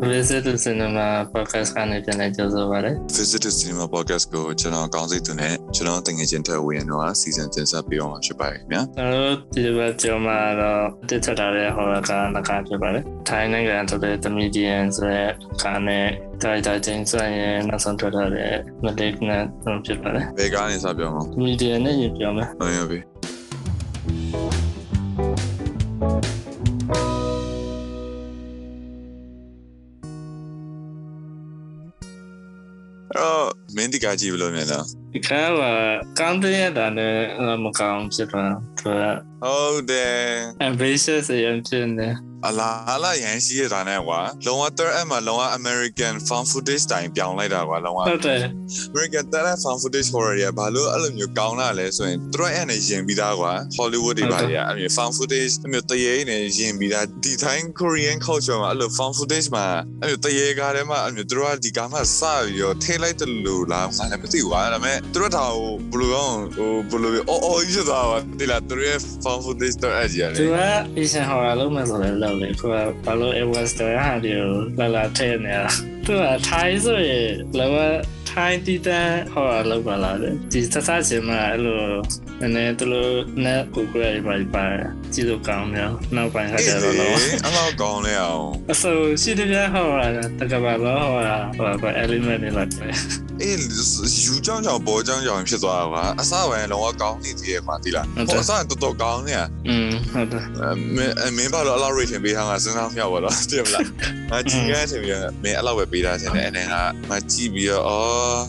Visit to Cinema podcast ကနေပြန်လည်ကြိုဆိုပါရစေ Visit to Cinema Podcast ကိုကျွန်တော်ကောင်းစိတ်သူနဲ့ကျွန်တော်တငယ်ချင်းထက်ဝင်တော့စီစဉ်တင်ဆက်ပေးအောင်ဖြစ်ပါတယ်ခင်ဗျာ။ကျွန်တော်တို့ဒီဘက်ကျော်မှာတော့တစ်ချက်ထားတဲ့ဟောကနကားဖြစ်ပါတယ်။ထိုင်းနိုင်ငံထုတ်တဲ့ The Median ဆိုတဲ့ကားနဲ့ဒါရိုက်တာဂျင်းဆန်ရဲ့နောက်ဆုံးထွက်လာတဲ့ Malignant ဖြစ်ပါတယ်ဘယ်ကနေစပြောမှာ။ The Median နဲ့ရင်ပြောမယ်ဟုတ်ရပြီ င်းဒီကကြည့်ဘလို့မြင်လား။ဒီကားကကောင်းတဲ့ရတာနဲ့မကောင်းဖြစ်သွားသူကဟုတ်တယ် ambitious ရန်ဖြစ်နေ အလားအလားရန်ရှိရတာနဲ့ကွာလုံးဝ third act မှာလုံးဝ American found footage တိုင်ပြောင်းလိုက်တာကွာလုံးဝဟုတ်တယ် American third act found footage horror ရဘာလို့အဲ့လိုမျိုးကောင်းလာလဲဆိုရင်သူတို့အဲ့နဲ့ရင်ပြီးသားကွာ Hollywood တွေပါရအဲ့မျိုး found footage အဲ့မျိုးတရေနဲ့ရင်ပြီးသားဒီတိုင်း Korean culture မှာအဲ့လို found footage မှာအဲ့မျိုးတရေကားထဲမှာအဲ့မျိုးသူတို့ကဒီကားမှာစပြီးတော့ထိလိုက်တယ်လို့လားငါလည်းမသိဘူးကွာဒါပေမဲ့သူတို့တော့ဘယ်လိုကောင်းဟိုဘယ်လိုအော်အော်ကြီးသွားတာဒီလားသူတို့ရဲ့ found footage တော့အဲ့ကြီးရသူလေက Asian horror လုံးမဲ့ဆိုလည်းလောက်လေခုကဘာလို့ it was the ဟာဒီလာလာထဲနေတာသူက Thai ဆိုရင်လောက Thai တီတန် horror လောက်ပါလားဒီစစချင်းမှာအဲ့လိုနည်းနည်းသူတို့နဲ့ကိုကိုရပါပါကြည့်လို့ကောင်းတယ်နောက်ပိုင်းကကြတော့လောအဲ့လောက်ကောင်းလဲအောင်အဆိုရှိတယ်ပြဟောတာတကဘာလောဟောတာဟောပါ element တွေလိုက်တယ် အေးယူကြောင်ကြောင်ပေါ်ကြောင်ကြောင်ဖြစ်သွားတာကွာအစပိုင်းလုံးဝကောင်းနေသေးရဲ့ကွာဒီလားဟိုအစတော်တော်ကောင်းနေရอืมဟုတ်တယ်မင်းမင်းဘာလို့အလောက် rating ပေးထားငါစဉ်းစားမြောက်ပါတော့သိမလားငါကြည့်ခဲ့တယ်ပြန်မင်းအဲ့လောက်ပဲပေးထားတယ်အဲ့ဒါကငါကြည့်ပြီးတော့အော်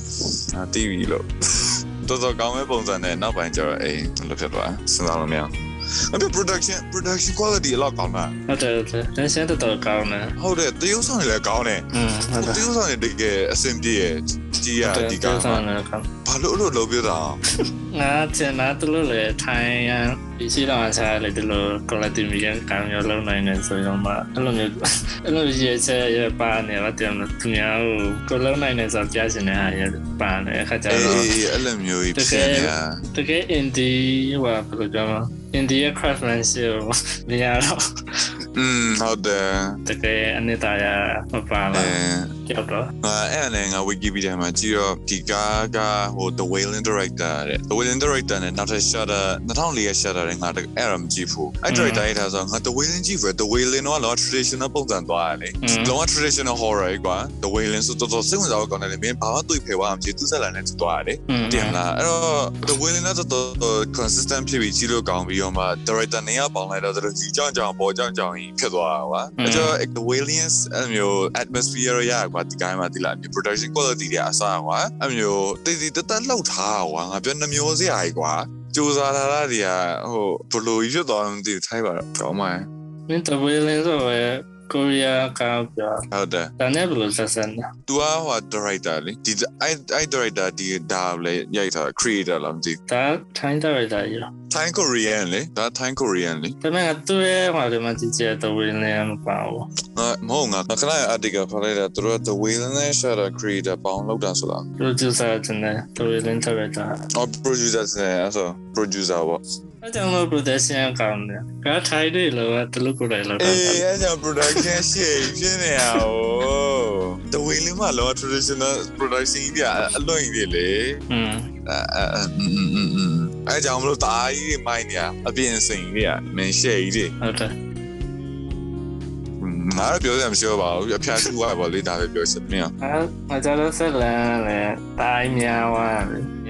ငါတီးပြီလို့တော်တော်ကောင်းမဲ့ပုံစံနဲ့နောက်ပိုင်းကျတော့အေးလို့ဖြစ်သွားစဉ်းစားလို့မရ အမေ production production quality အလောက်ကောင်းတာဟုတ်တယ်ဟုတ်တယ်တန်ရှင်းတော်တော်ကောင်းတယ်ဟုတ်တယ်တရုပ်ဆောင်တွေလည်းကောင်းတယ်อืมဟုတ်တယ်တရုပ်ဆောင်တွေတကယ်အဆင်ပြေရဲ့ကြည့်ရဒီကဆောင်းလည်းကောင်းဘာလို့အဲ့လိုလုပ်ပြတာငါကျန်တာတလို့လေထိုင်ရန်ဒီရှိတော့ဆာလေဒီလို quality မြင်ကံရလုံးနိုင်နေဆိုတော့မှအဲ့လိုမျိုးအဲ့လိုရေးချက်ရပါနေတော့တယ်သူများကိုကိုလုံးနိုင်နေဆိုကြားရှင်တဲ့ဟာရပါနေအခါကျအေးတော့အဲ့လိုမျိုးကြီးဖြစ်နေတာတကယ် indie ဟိုဘယ်လိုပြောမ လဲ indie craftsmanship မရတော့อืมဟုတ် တယ်တကယ်အနှစ်သာရမပါအဲလားကြောက်တော့ငါအဲ့နဲ့ငါ Wikipedia မှာကြည့်တော့ဒီကားကဟို The Wailing Director တဲ့ The Wailing Director နဲ့နောက်ထပ် Shutter 2004ရဲ့ Shutter တွေငါအဲ့ဒါမကြည့်ဘူးအဲ့ director ရေးထားဆိုငါ The Wailing ကြည့်ဘူး The Wailing တော့လော traditional ပုံစံသွားတယ်လေလော traditional horror ကြီးကွာ The Wailing ဆိုတော်တော်စိတ်ဝင်စားဖို့ကောင်းတယ်လေမင်းဘာမှတွေ့ဖယ်သွားမှမကြည့်သူဆက်လာနေသူသွားတယ်တင်လားအဲ့တော့ The Wailing တော့တော်တော် consistent ဖြစ်ပြီးကြည့်လို့ကောင်းပြီးတော့မှ director နေရာပေါင်းလိုက်တော့သူတို့ကြီးကြောင်ကြောင်ပေါ်ကြောင်ကြောင်ကြီးဖြစ်သွားတာကွာအဲ့တော့ The Wailings အဲ့မျိုး atmosphere ရကွာဒီကိုင်းမှာဒီလား production quality တွေအစားကွာအဲ့မျိုးတည်တည်တက်တက်လှုပ်ထားကွာငါပြောနှမျိုးစရာကြီးကွာစူးစားလာတာတွေကဟိုဘလိုကြီးဖြစ်သွားမှမသိဘူးထိုက်ပါတော့ကောင်းပါရဲ့ မင်းတဝေးလင်းဆိုရယ်ကိုရီးယားကပြော ဟုတ်တယ် ဒါနဲ့ဘယ်လိုဆက်ဆက်လဲ तू อ่ะဟို director လေဒီအဲ့အဲ့ director ဒီဒါလေရိုက်ထား creator လားမသိ ဒါ ထိုင်းတော်ရတာရ Thai Korean လေဒါ Thai Korean လေဒါပေမဲ့သူ့ရဲ့ဟိုဒီမှာကြည့်ကြတဝေးလင်းမပါဘူးငါမဟုတ်ငါခဏ article ဖတ်လိုက်တာသူတို့ The Wailing Shutter creator ပေါင်းလောက်တာဆိုတာ producer တင်တယ်တဝေးလင်းတော်ရတာအော် producer နဲ့အဲ့ဆို producer ပေါ့အဲကြောင့်လို့ production ကောင်းတယ်ကထိုင်းတွေလောတလူကိုယ်တိုင်လောက်တာအေးအဲ့ကြောင့် production ရှေ့ဖြစ်နေရဟို The Wailing မှာလော traditional production ကြီးကအလွန်ကြီးလေอืมအဲအဲ အဲ့ကြောင့်မလို့တာကြီးတွေမိုင်းနေရအပြင်စိန်ကြီးကမင်းရှေ့ကြီးတွေဟုတ်တယ်ငါတော့ပြောရမရှိပါဘူးအဖျားထူရပါလေဒါပဲပြောချင်တယ်အဲငါကြတော့ဆက်လန်းလေတိုင်းများဝါ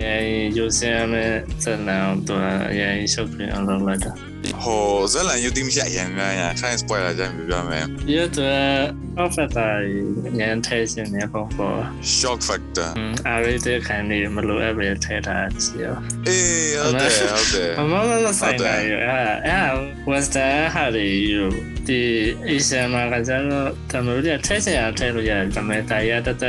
ရေယူစင်မဲ့ဆက်လန်းတော့ရေရှုပ်ပြအောင်လုပ်လိုက်တာ ဟိုဇလန်ယူတီမရှိအရင်များရ try spoiler ကြမ်းပြပြမယ်ဒီတော့ offer ညံထဲရှင်နေပုံပေါ် shock factor อืมအားရတဲ့ခံနေမလိုအပ်ပဲထဲတာချီရောအေးဟုတ်တယ်ဟုတ်တယ်မမမဆိုင်တာရအဲအဲ western ဟာတွေယူဒီ asian မှာကကျတော့တမလို့ရထဲချင်ရထဲလို့ရတယ်ဒါပေမဲ့တာရတတ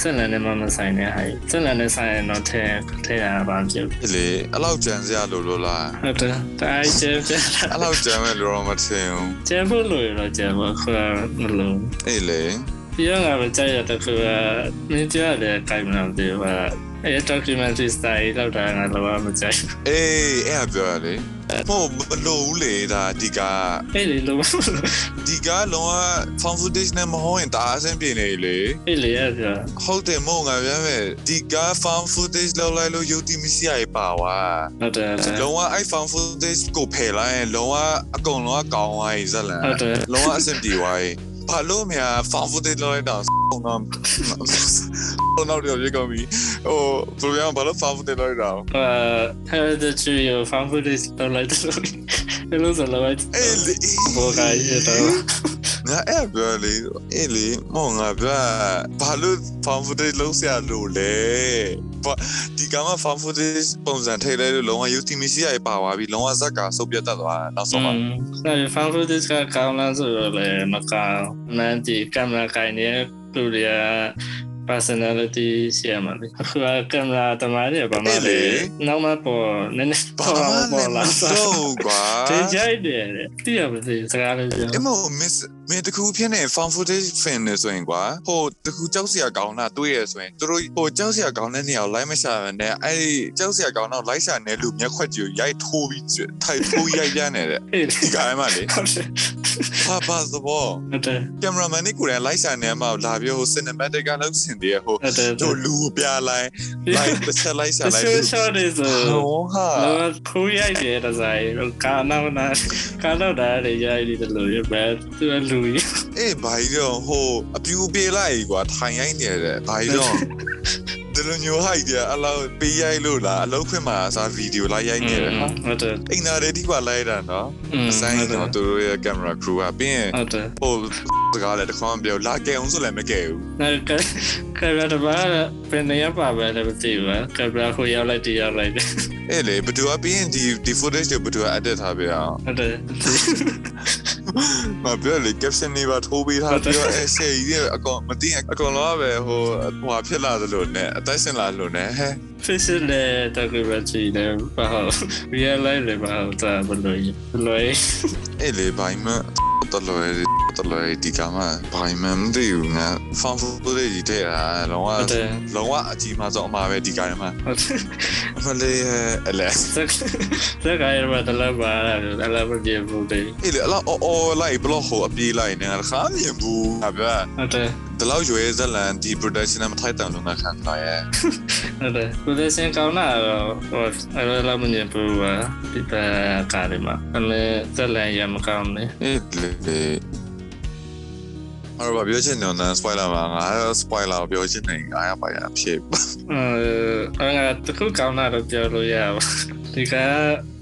ဆက်လန်နဲ့မမဆိုင်တဲ့ဟာဆက်လန်နဲ့ဆိုင်တော့ထဲထဲရပါမဖြစ်လေအဲ့လောက်ကြံစရာလို့လို့လားဟုတ်တယ်တိုင်းကျပြအဲ့လောက်ကြံမဲ့လို့တော့မထင်ဘူးကျဖို့လို့ရတော့ကျဖို့ခါမလို့အေးလေဒီကငါမကြိုက်ရတဲ့ကွာမင်းကြားတယ်ကိုင်မလို့ဒီက အဲ documentary style လောက်တာငါတော့မကြိုက်အေးအဲ့ဒါပြောရလေဟိုမလို့ဘူးလေဒါဒီကအဲ့လေလုံးဝဒီကလုံးဝ found footage နဲ့မဟုတ်ရင်ဒါအဆင်ပြေနေလေအဲ့လေအဲ့ဒါဟုတ်တယ်မို့ငါပြောမယ်ဒီက found footage လောက်လိုက်လို့ယုတ်တိမရှိရပါဝါဟုတ်တယ်ဟုတ်တယ်လုံးဝအဲ့ found footage ကိုဖယ်လိုက်ရင်လုံးဝအကုန်လုံးကကောင်းသွားပြီဇက်လန်ဟုတ်တယ်လုံးဝအဆင်ပြေသွားပြီ ဘာလို့မြာဖောင်ဖူတေလောက်လိုက်တာဘုံတော့ဘုံတော့ရေကုန်ပြီဟိုဘယ်လိုပြောဘာလို့ဖောင်ဖူတေလောက်လိုက်တာအဲဟဲ့တဲ့ချီရောဖောင်ဖူတေလောက်လိုက်တယ်လို့ဆိုလောက်လိုက်အေးဘောကရတော့ငါအဲ့ပြောလေအေးလေမောင်ငါပြဘာလို့ဖောင်ဖူတေလောက်ဆရာလို့လဲ ဘာဒီကမှာ farm footage ပုံစံထိလဲလို့လုံးဝ UTMC ရဲ့ပါသွားပြီလုံးဝဇက်ကစုပ်ပြတ်တတ်သွားတာနောက်ဆုံးမှာအဲ farm footage ကကောင်းလားဆိုတော့လေမကောင်းနန်းဒီကင်မရာကိုင်နေလူတွေက personality ရှေ့မှာလေအခုကင်မရာတမားတွေဘာမှလေနောက်မှပေါ်နည်းနည်းပေါ်ပေါ်လာဆိုကွာတင်ကြိုက်တယ်တိရပါစေစကားလေးပြောအမေ miss မင်းတခုဖြစ်နေ found footage ဖင်နေဆိုရင်ကွာဟိုတခုကြောက်စရာကောင်းတာတွေ့ရဆိုရင်သူတို့ဟိုကြောက်စရာကောင်းတဲ့နေရာကိုလိုက်မရှာနဲ့အဲ့ဒီကြောက်စရာကောင်းတော့လိုက်ရှာနေလူမျက်ခွက်ကြီးကိုရိုက်ထိုးပြီးထိုက်ထိုးရိုက်ပြန်နေတဲ့ဒီကိုင်းမှလေဘာဘာသဘောကင်မရာမန်นี่ကိုယ်တိုင်လိုက်ရှာနေမှာလာပြောဟို cinematic ကလောက်ဆင်တယ်ဟိုတို့လူကိုပြလိုက်လိုက်တစ်ချက်လိုက်ရှာလိုက်ဆိုဆိုတယ်ဆိုဟာခိုးရိုက်တယ်တစားကာနာနာကာနာဒါလေရိုက်တယ်လို့ရပဲသူကလူလူကြီးအေးဘာကြီးတော့ဟိုအပြူပေးလိုက်ကွာထိုင်ရိုက်နေတယ်ဘာကြီးတော့ဒီလိုမျိုးဟိုက်တယ်အလောက်ပေးရိုက်လို့လားအလောက်ခွင့်မှာစားဗီဒီယိုလိုက်ရိုက်နေတယ်ဟာဟုတ်တယ်အိမ်သားတွေဒီကလိုက်တာနော်အဆိုင်တော့သူတို့ရဲ့ကင်မရာ crew ကပြီးရင်ဟုတ်တယ်ဟိုစကားလည်းတခေါင်းပြောလာကဲအောင်ဆိုလည်းမကဲဘူးနာကကရတာဘာပြန်နေရပါပဲလည်းမသိဘူးကင်မရာကိုရောက်လိုက်တရောက်လိုက်တယ်အဲ့လေဘယ်သူကပြီးရင်ဒီဒီ footage တွေဘယ်သူက edit ထားပြအောင်ဟုတ်တယ် မပြောလေ caption တွေပါထိုးပေးထားပြီးတော့အဲရှယ်ကြီးတွေအကောင်မသိရင်အကောင်လုံးကပဲဟိုဟိုဖြစ်လာသလိုနဲ့အသက်ရှင်လာလို့နဲ့ဟဲ့ physical documentary လည်းပါဟော real life လည်းပါဟောတာဘလို့လို့အဲ့လေဘိုင်မတော်လို့တော်လို့ဒီကမှာဘိုင်မမသိဘူးငါ fan footage တွေတဲ့တာလုံးဝလုံးဝအကြီးမားဆုံးအမှားပဲဒီကမှာဖလေးအလဲစက်ကိုင်းမှာတလားပါလားအလားမပြေဘူးတဲ့အဲ့လေအလားအော်လိုက်ဘလော့ဟိုအပြေးလိုက်နေတာခါမြင်ဘူးဗျာဟုတ်တယ် ဒီလောက်ရွယ်ဇလန်ဒီ production နဲ့မထိုက်တန်လို့ငါခံစားရဲ့ဟုတ်တယ်ကိုယ်စင်ကောင်းတာတော့ဟိုအဲ့လိုလာမနေဘူးပါဒီပကားလေးမှာအဲ့လေဇက်လန်ရမကောင်းနေအေးလေလေအဲ့တော့ပြောချင်တယ်နော် spoiler မှာငါ spoiler ပြောချင်တယ်ငါရပါရဖြစ်အဲအဲ့ငါတခုကောင်းတာတော့ပြောလို့ရပါဒီက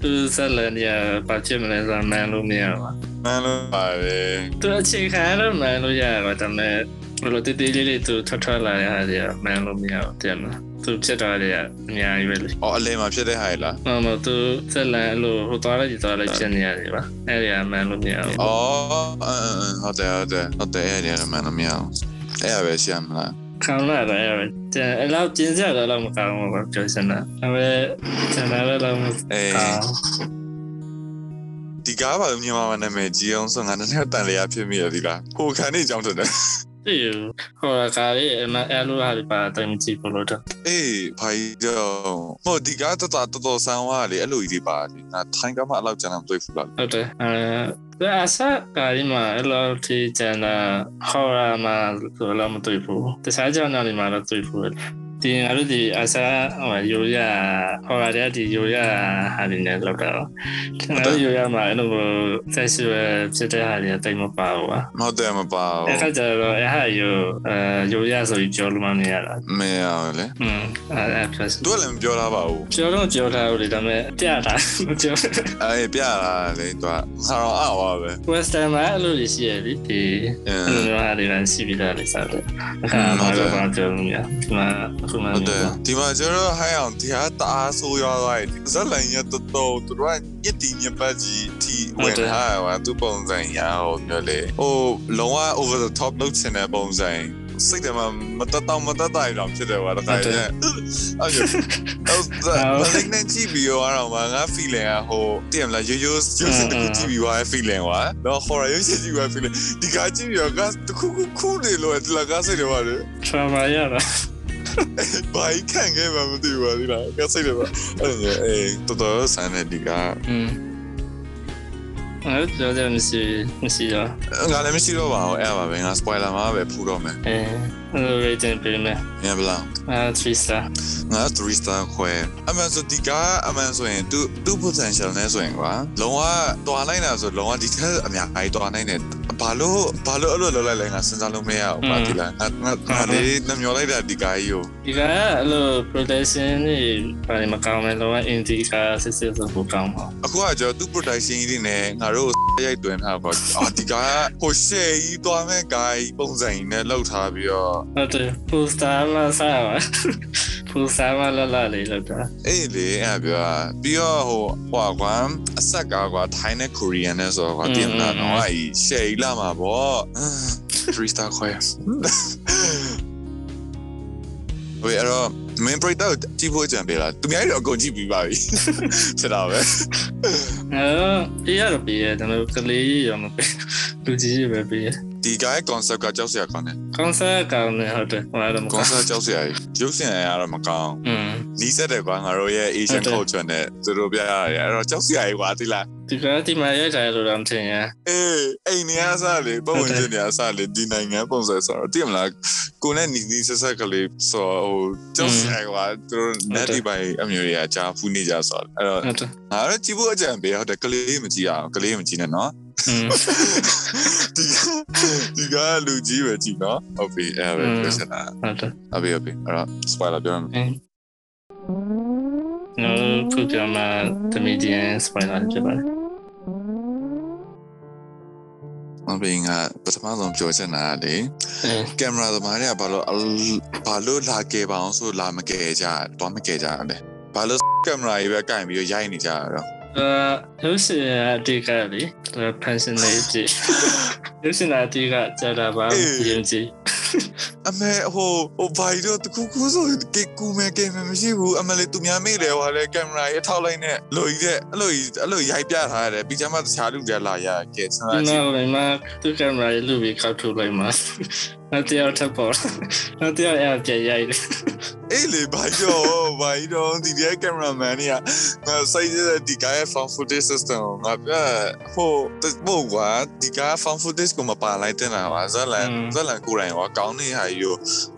သူဇက်လန်ရပါချင်မလဲဆိုမှန်လို့မရပါမှန်လို့ပါပဲသူအချိန်ခံတော့မှန်လို့ရပါဒါပေမဲ့ ဘယ်လိုတည်တည်လေးလေးသူထွက်ထွက်လာရတာမှန်လို့မရဘူးတဲ့နော်သူဖြစ်သွားတယ်အများကြီးပဲလေအော်အလဲမှာဖြစ်တဲ့ဟာလားမမသူဇက်လန်အဲ့လိုဟိုသွားလိုက်ဒီသွားလိုက်ဖြစ်နေရတယ်ပါအဲ့ဒီအမှန်လို့မရဘူးအော်ဟုတ်တယ်ဟုတ်တယ်ဟုတ်တယ်အဲ့ဒီမှန်လို့မရအောင်အဲ့ရပဲရှမ်းမလားကောင်းလာတယ်အဲ့အဲ့လောက်ကျင်းစရာတော့မကောင်းဘူးပြောစမ်းတာဒါပေမဲ့ကျန်တာတော့မအေးကောင်းဒီကားပါမြန်မာမှာနာမည်ကြီးအောင်ဆိုငါလည်းတန်လျာဖြစ်မိရဒီလားဟိုခန်းနေကြောင်းတယ် ဒီဟိုကားလေးအမအဲ့လိုဟာဒီပါတိုင်ကြည့်ဖို့လို့တော့အေးဘာကြီးတော့ဟိုဒီကားတော်တော်တော်တော်ဆန်းသွားလေအဲ့လိုကြီးဒီပါလေငါထိုင်းကမှအလောက်ကျန်အောင်တွေ့ဖူးလားဟုတ်တယ်အဲဒါအစားကားဒီမှာ ဒီငါတို့ဒီအစားရိုရဟောရတဲ့ဒီရိုရဟာဒီနဲ့လောက်တာကျွန်တော်ရိုရမှာအဲ့လိုဆက်ရှိဖြစ်တဲ့ဟာတွေတိတ်မပါဘူးပါမဟုတ်တယ်မပါဘူးအဲ့ကြတော့အဲ့ဟာရိုအဲရိုရဆိုပြီးပြောလို့မနေရတာမရဘူးလေอืมအဲ့ဖြစ်သူလည်းမပြောတာပါဘူးပြောတော့ပြောတာလေဒါပေမဲ့ပြတာမပြောအေးပြတာလေသူကဆရာတော်အဝါပဲ western မှာအဲ့လိုရှိရလေဒီအဲ့လိုဟာတွေလည်းရှိပြီးသားလေစားတယ်အခါမှာတော့ပြောလို့မရဒီမှာအခုမှဟုတ်တယ်ဒီမှာကျတော့ဟိုင်းအောင်တရားတအားဆိုးရွားသွားတယ်ဇက်လန်ရတော်တော်သူတို့ကညစ်တီညပတ်ကြီးတီဝင်လာတာသူပုံစံရအောင်ပြောလေဟိုလုံးဝ over the top လုပ်ချင်တဲ့ပုံစံစိတ်ထဲမှာမတတောင်မတတိုင်တော့ဖြစ်တယ်ကွာတခါကျအဲ့ဒါအဲ့ဒါနဲ့ကြည့်ပြီးတော့တော့ငါ feeling ကဟိုတည်မလားရိုးရိုးရိုးစင်တခုကြည့်ပြီးသွား feeling ကွာတော့ horror ရိုးစင်ကြည့်ပြီး feeling ဒီကကြည့်ပြီးတော့ကတခုခုခုနေလို့ဒီလားကစိတ်တယ်ပါလေ trauma ရတာ ဘာခံခဲ့မှမသိဘူးပါဒီလားကစိတ်တယ်ပါအဲ့ဒါအဲတော်တော်ဆန်တဲ့ဒီကอืมအဲ့တော့လည်းမရှိမရှိတော့ငါလည်းမရှိတော့ပါဘူးအဲ့ပါပဲငါ spoiler မှာပဲဖူတော့မယ်အဲ rating ပေးမယ်မြင်ဗလားအဲ3 star ငါ3 star ခွဲအမှန်ဆိုဒီကအမှန်ဆိုရင်သူသူ potential နဲ့ဆိုရင်ကွာလုံးဝတွာနိုင်တာဆိုလုံးဝဒီထက်အများကြီးတွာနိုင်တယ်ဘာလို့ဘာလို့အဲ့လိုလုပ်လိုက်လဲငါစဉ်းစားလို့မရဘူးပါဒီလားငါငါငါလေးနှမျောလိုက်တာဒီကာကြီးကိုဒီကအဲ့လို production တွေဘာလဲမကောင်းမယ်လောက indie ကစစ်စစ်ဆိုပိုကောင်းပါအခုကကျွန်တော်သူ production ကြီးတွေနဲ့ငါတို့ ရိုက်တွင်ထားပါအော်ဒီကဟိုရှယ်ကြီးတွားမဲ့ကာကြီးပုံစံကြီးနဲ့လောက်ထားပြီးတော့ဟုတ်တယ် poster မှာစားပါ poster မှာလာလာလေးလောက်တာအေးလေအဲ့ပြောတာပြီးတော့ဟိုဟွာကွာအဆက်ကကွာ Thai နဲ့ Korean နဲ့ဆိုတော့ကွာတင်လာတော့အဲ့ရှယ်ကြီးလာမှာပေါ့3 star ခွဲ ဝေးအဲ့တော့ main project ကြည့်ဖို့ကြံပေးလားသူများတွေတော့အကုန်ကြည့်ပြီးပါပြီဖြစ်တာပဲအဲ့ပြရတော့ပြရဒါပေမဲ့ကလေးရောမပေးလူကြီးပဲပေးရ ဒီ guy concept ကကြောက်စရာကောင်းတယ် concept ကောင်းတယ်ဟုတ်တယ်ဟိုအဲ့ဒါမကောင်း concept ကြောက်စရာကြီးရုပ်ရှင်အရတော့မကောင်းอืมနီးစက်တယ်ကွာငါတို့ရဲ့ Asian culture နဲ့သူတို့ပြရတယ်အဲ့တော့ကြောက်စရာကြီးကွာဒီလားဒီကတိမရကြရလို့တော့မထင်ရအေးအိမ်နေရစားလေပုံဝင်နေရစားလေဒီနိုင်ငံပုံစံဆိုတော့တိမလားကိုနဲ့နီးနီးဆက်ဆက်ကလေးဆိုဟိုကြောက်စရာကွာသူတို့ net ဒီပိုင်းအမျိုးတွေကကြားဖူးနေကြဆိုတော့အဲ့တော့ငါတို့ကြည့်ဖို့အကြံပေးဟုတ်တယ်ကလေးမကြည့်အောင်ကလေးမကြည့်နဲ့နော်ဒီ ဒီကလူကြီးပဲကြည့်နော်ဟုတ်ပြီအဲ့ပဲပြောချင်တာဟုတ်တယ်ဟုတ်ပြီဟုတ်ပြီအဲ့တော့ spoiler ပြောမယ်အင်းနော်ခုပြမှာ comedian spoiler ဖြစ်ပါတယ်ဟုတ်ပြီငါပထမဆုံးပြောချင်တာကလေအင်းကင်မရာသမားတွေကဘာလို့ဘာလို့လာခဲ့ပါအောင်ဆိုလာမခဲ့ကြတော့မခဲ့ကြတယ်ဘာလို့ကင်မရာကြီးပဲကင်ပြီးရိုက်နေကြတာတော့ အာရုပ်ရှင်အတေကလေ pension လေးကြည့်ရုပ်ရှင်အတေကကြာတာပါယဉ်ကြည်အမေဟိုဟိုဘာလို့တခုခုဆိုကေကူမဲကေမဲမရှိဘူးအမလေးသူများမေ့တယ်ဟွာလေကင်မရာကြီးအထောက်လိုက်နဲ့လို့ကြီးတဲ့အဲ့လိုကြီးအဲ့လိုရိုက်ပြထားရတယ်ပြီးကြမှာတခြားလူတွေလာရကဲဆန္ဒဒီရှိနောက်လည်းမသူကင်မရာလေးလူပြီးခောက်ထုတ်လိုက်မှာနောက်တစ်ယောက်ထပ်ပေါ်နောက်တစ်ယောက်အဲ့ပြရိုက်တယ်အေးလေဘာကြောဘာကြောဒီဒီကင်မရာမန်ကြီးကငါစိုက်တဲ့ဒီကရဲ့ fan footage system ငါပြဟိုတဘောကွာဒီက fan footage ကိုမပါလိုက်တဲ့နာပါဇလန်ဇလန်ကိုယ်တိုင်ကကောင်းနေဟာယူ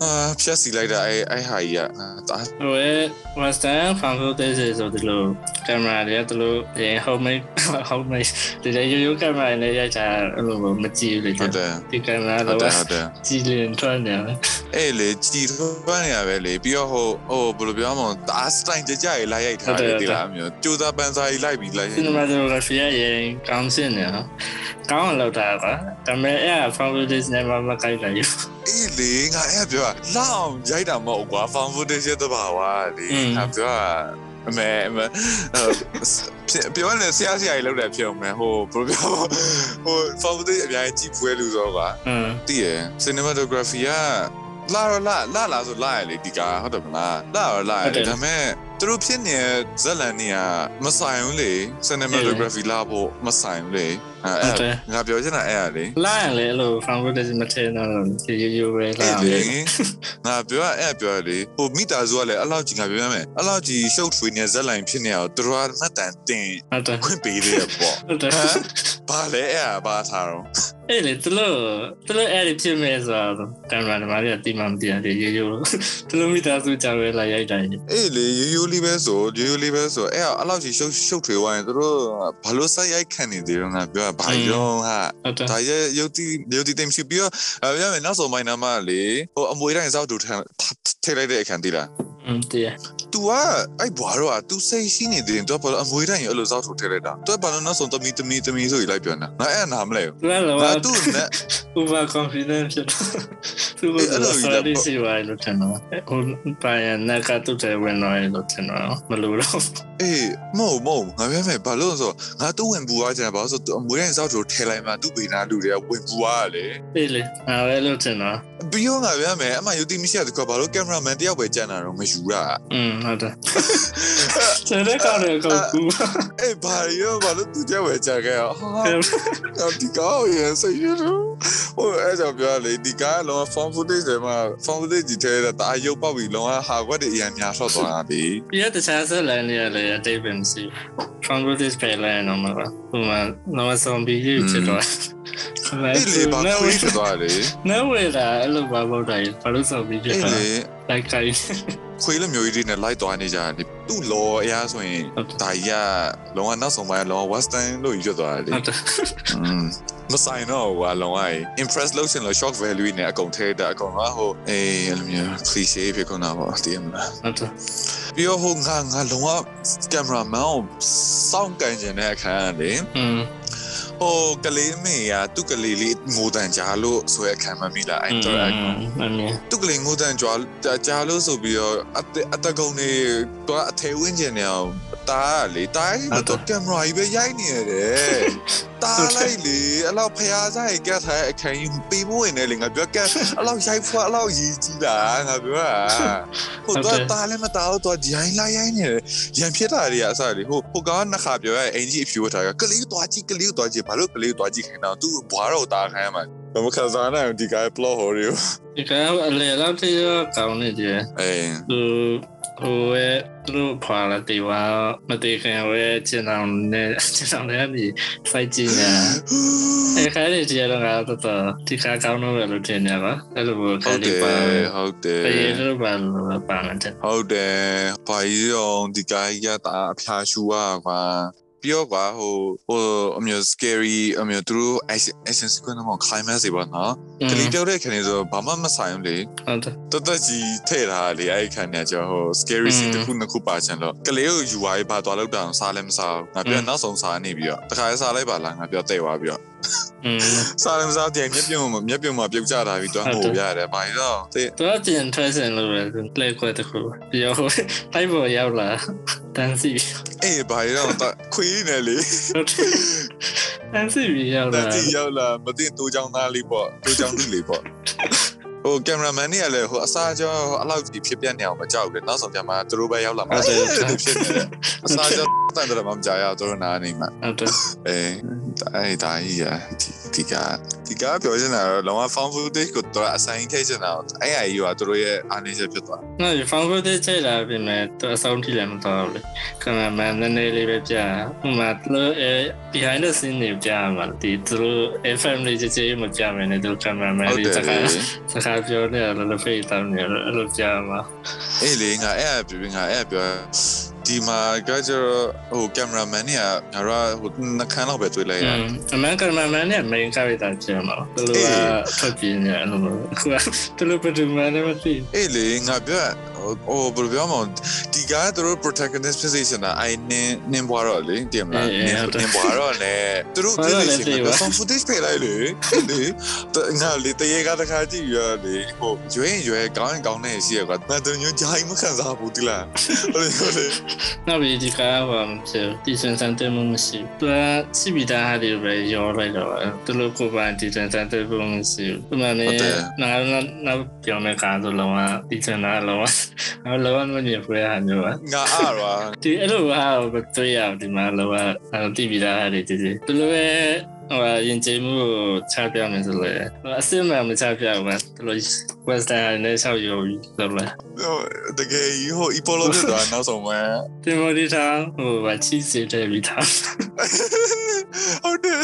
အာဖြတ်စီလိုက်တာအဲအဲဟာကြီးကတာဟိုရဲ့ western fan footage ဆိုဒီလို ကင်မရာတွေကဒီလိုရင် homemade homemade ဒီလေရိုးရိုးကင်မရာနဲ့ရိုက်တာအဲ့လိုမကြည့်ဘူးလေဟုတ်တယ်ဒီကင်မရာဟုတ်တော့တယ်ဟုတ်တယ်ကြည်လင်ထွက်နေတယ်အေးလေကြည်ထွန်းနေရပဲလေပြီးတော့ဟိုဟိုဘယ်လိုပြောမလဲဒါစတိုင်ကြကြရေးလိုက်ရိုက်ထားတယ်ဒီလားအမျိုးကျိုးသားပန်းစားကြီးလိုက်ပြီးလိုက် cinematography ရဲ့ကောင်းစင်နေနော်ကောင်းလောက်တာကွာဒါပေမဲ့အဲ့ fan footage နဲ့မမကိုက်လိုက်ဘူးအေးလေငါအဲ့ပြောတာလောင်းရိုက်တာမဟုတ်ကွာ fan footage ရဲ့တဘာဝလေငါပြောတာ အမေအမေပြောနေဆရာဆရာကြီးလောက်တယ်ဖြစ်အောင်မယ်ဟိုဘယ်လိုပြောဟို fan footage အများကြီးကြည့်ဖွယ်လူဆိုကွာอืมတည်ရ cinematography ကလာရလာလာလာဆိုလာရလေဒီကဟုတ်တယ်မလားလာရလာရဒါပေမဲ့ သူတို့ဖြစ်နေတဲ့ဇက်လန်နေကမဆိုင်ဘူးလေ cinematography လာဖို့မဆိုင်ဘူးလေအဲငါပြောချင်တာအဲ့ရလေလာရင်လေအဲ့လို fan footage မထည့်တော့ရိုးရိုးပဲလာအဲ့ရလေမယ်ငါပြောအဲ့ပြောလေဟိုမိသားစုကလည်းအဲ့လောက်ကြီးငါပြောရမယ်အဲ့လောက်ကြီးရှုပ်ထွေးနေဇက်လိုင်းဖြစ်နေအောင်သူတို့ကမှတ်တမ်းတင်ဟုတ်တယ်ခွင့်ပေးသေးတယ်ပေါ့ဟုတ်တယ်ဟမ်ဘာလဲအဲ့ဘာထားတော့အဲ့လေသူလို့သူလို့အဲ့ဒီဖြစ်မဲ့ဆိုတော့ကင်မရာသမားတွေကတိမှမသိတယ်ရိုးရိုးသူလို့မိသားစုကြောင်ပဲလာရိုက်တယ်အေးလေရိုးရိုးလေးပဲဆိုရိုးရိုးလေးပဲဆိုအဲ့အဲ့လောက်ကြီးရှုပ်ရှုပ်ထွေးသွားရင်သူတို့ဘာလို့စိုက်ရိုက်ခံနေသေးတော့ငါပြောဘာရောဟာဟုတ်တယ်ဒါရဲ့ရုပ်တိရုပ်တိတိမ်ရှိပြီးတော့အဲပြောမယ်နောက်ဆုံးမိုင်းနာမလေဟိုအမွေတိုင်းစောက်တူထထိလိုက်တဲ့အခန်းတည်လားอืมတည် तू ကအဲ့ဘွားတော့ तू စိတ်ရှိနေတယ် तू ဘာလို့အမွေတိုင်းအဲ့လိုစောက်တူထည့်လိုက်တာ तू ဘာလို့နောက်ဆုံးတမီတမီတမီဆိုပြီးလိုက်ပြန်တာငါအဲ့နာမလဲ သူကလည်း ငါ तू နဲ့ over confident ဖြစ်သူကလည်း sorry စီဝိုင်းလို့ထင်တော့ဟိုပိုင်နကတူတယ်ဝင်တော့လို့ထင်တော့မလို့တော့ အေးမဟုတ်မဟုတ်ငါပြောမယ်ဘာလို့လဲဆိုငါ तू ဝင်ပူသွားကြတယ်ဘာလို့ဆို तू အမွေတိုင်းစောက်တူထည့်လိုက်မှ तू ဘေးနာလူတွေကဝင်ပူသွားတယ်လေ အေးလေအဲလို့ထင်တော့ ပြီးတော့ငါပြောမယ်အမှယူတီမရှိတဲ့ကွာဘာလို့ကင်မရာမန်တယောက်ပဲကြံတာတော့မယူတာ อืม ဟုတ်တယ်ကျန်တဲ့ကောင်တွေကကူအေးဘာရောဘာလို့သူကြောက်ဝဲကြခဲ့ဟာတော့ဒီကောင်းရစိတ်ရဟိုအဲ့ကြောင့်ပြောလေဒီကားလုံး form footage တွေမှာ form footage ကြီးထဲတာအယုတ်ပေါက်ပြီးလုံးဝဟာကွက်တွေအရင်များဆော့သွားတာဒီပြတခြားဆက်လန်နေရလေအတိတ်ပဲမရှိဖန်ဂိုဒစ်ပဲလဲနော်မှာဟိုမှာတော့ဆောင်ပြီးရချစ်တော့အေးလေဘာခွေးဖြစ်သွားလေနေဝဲတာအဲ့လိုဘာလို့တိုင်းဘာလို့ဆောင်ပြီးပြအေးတာလေ လိုက်ခိုင်းခွေးလိုမျိုးကြီးတွေနဲ့လိုက်သွားနေကြတယ်သူ့လော်အရာဆိုရင်ဒါကြီးကလောကနောက်ဆုံးပိုင်းလောက western လို့ရွတ်သွားတယ်လေမဆိုင်တော့ဟိုလောက impress လို့ဆင်လို့ shock value နဲ့အကုန်ထဲတာအကုန်ကဟိုအေးအဲ့လိုမျိုး cliche ဖြစ်ကုန်တာပေါ့တည်မလားဟုတ်တယ်ပြီးတော့ဟိုငါငါလောက cameraman ကိုစောင့်ကန်ကျင်တဲ့အခါကလေ ဟိုကလေးမေကသူ့ကလေးလေးငိုတန်ကြားလို့ဆိုရခံမမိလား interact အမေသူ့ကလေးငိုတန်ကြွားကြားလို့ဆိုပြီးတော့အတအတကုံနေတော့အထဲဝင်းကျင်နေအောင် တားလေတားရင်တော့ကင်မရာကြီးပဲရိုက်နေရတယ်တားလိုက်လေအဲ့လောက်ဖျားစားရကက်ထားအခန်းကြီးပေးမဝင်နေလေငါပြောကက်အဲ့လောက်ရိုက်ဖွာအဲ့လောက်ရည်ကြီးတာငါပြောတာဟိုတော့တားလည်းမတားတော့ဂျိုင်းလိုက်ရိုင်းနေတယ်ရန်ဖြစ်တာတွေကအစားလေဟိုဟိုကောင်နှစ်ခါပြောရအင်ကြီးအဖြူထားကကလေးတွားကြည့်ကလေးတွားကြည့်ဘာလို့ကလေးတွားကြည့်ခိုင်းတော့သူ့ဘွားတော့တားခိုင်းမှာ ဘာမခစားနိုင်ဒီက plot ဟိုရီဒီကအလေလောက်တရကောင်းနေတယ်အေးသူဟိုရဲ့သူတို့ဖွာလာတေဝါမတေခင်ဝဲကျင်အောင်နဲ့ကျင်အောင်လည်းဒီစိုက်ကြည့်နေအဲခါလေးတရားတော့ကတော့ဒီခါကောင်းတော့လို့ထင်နေပါအဲ့လိုခါဟုတ်တလေးယ်ပါဟုတ်တယ်ပြေလို့ပါလို့ပါမယ်တဲ့ဟုတ်တယ်ဘာကြီးရောဒီကကြီးကတာအဖျားရှူอ่ะကွာ ပြောကွာဟိုဟိုအမျိုး scary အမျိုးသူတို့ action action sequence မှာ climax တွေပါနော်ကလေးပြောတဲ့ခဏဆိုဘာမှမဆိုင်ဘူးလေဟုတ်တယ်တသက်ကြီးထဲ့ထားလေအဲ့ဒီခဏကျဟို scary scene တစ်ခုနှစ်ခုပါချင်လို့ကလေးကိုယူသွားပြီးဘာသွားလောက်တာစားလည်းမစားဘူးငါပြောနောက်ဆုံးစားနေပြီးတော့တခါစားလိုက်ပါလားငါပြောတဲ့သွားပြီးတော့อืมစားလည်းမစားတဲ့မျက်ပြုံးမျက်ပြုံးမှာပြုတ်ကျတာပြီးတော့ဟိုရတယ်ဘာလို့တဲ့သူကကျင်ထွက်စင်လို့လေလက်ခွဲတခုပြီးတော့တိုက်ပေါ်ရောက်လာတန်းစီအေးဘာလို့တော့ခွေးနေလေတန်းစီပြီးရောက်တလာန်တီရောက်လာမသိတူချောင်းသားလေးပေါ့တူချောင်းသူလေးပေါ့ဟိုကင်မရာမန်နေကလည်းဟိုအစားကြောအလောက်ကြီးဖြစ်ပြနေအောင်မကြောက်ဘူးနောက်ဆုံးကျမှသူတို့ပဲရောက်လာမှာဖြစ်နေတယ်အစားကြောတန်တယ်မှမကြောက်ရသူတို့နားနေမှာဟုတ်တယ်အေးအဲ့ဒါကြီးอ่ะ ဒီကဒီကပြောချင်တာတော့လောက found footage ကိုတော့ assign ထည့်ချင်တာအဲ့အကြီးကသူတို့ရဲ့အားနည်းချက်ဖြစ်သွားနော်ဒီ found footage ချိန်လာပြင်မဲ့သူအဆုံးထိလည်းမတော်ဘူးလေကင်မရာမန်နည်းနည်းလေးပဲကြာဟိုမှာသူအဲ behind the scene တွေကြာမှာဒီသူတို့ FM လေးကြည့်ကြည့်မကြာမယ်နဲ့သူကင်မရာမန်ဟုတ်လေးတယ်စကားစကားပြောနေတယ်လို့ဖေးတောင်းနေတယ်အဲ့လိုကြာမှာအေးလေငါအဲ့အပြငါအဲ့ပြော ဒီမှာကကျတော့ဟိုကင်မရာမန်เนี่ยငါတို့ဟိုနှခမ်းလောက်ပဲတွေ့လိုက်ရ อืมအမှန်ကင်မရာမန်နဲ့ main character ကြာမှာသူတို့ကထွက်ပြေးနေတယ်အဲ့လိုခုကသူတို့ဘယ်သူမှလည်းမသိ အေးလေငါပြော ဟိုဘယ်လိုပြောမလဲဒီကသူတို့ protagonist ဖြစ်စေချင်တာအိုင်နင်းနင်းဘွားတော့လေတင်မလားနင်းနင်းဘွားတော့လေသူတို့ဖြစ်စေချင်တာ some footage ပေးလိုက်လေလေငါလေတရေကတခါကြည့်ရလေဟိုရွေးရွေးကောင်းကောင်းနဲ့ရှိရကွာမတော်ညိုဂျိုင်းမခံစားဘူးတိလားဟုတ်လေဟုတ်လေနောက်ပြီးဒီကဘာမဖြစ်ဒီစင်စံတဲမမရှိသူကစီမီတာဟာတွေပဲရောလိုက်တော့သူတို့ကိုပါဒီစင်စံတဲမမရှိဘူးသူမနေနာနာပြောင်းတဲ့ကားဆိုလုံးဝဒီစင်နာလုံးဝလုံးဝမမြင်ဖွယ်ဟာမျိုးပါငါအားရဒီအဲ့လိုဟာဘယ်တွေ့ရဒီမှာလုံးဝအဲ့တီဗီတာဟာဒီဒီသူတို့ပဲ ဟိုရင်ကျေးမှုကိုချပြမယ်ဆိုလေအစစ်မှန်မချပြဘူးဗျသူတို့ western နဲ့ဆောက်ရောပြီးဆိုလေတကယ်ဟို Epolo ဖြစ်သွားနောက်ဆုံးပဲတင်မော်ဒီတာဟိုဗချီစေတဲ့ဗီတာဟုတ်တယ်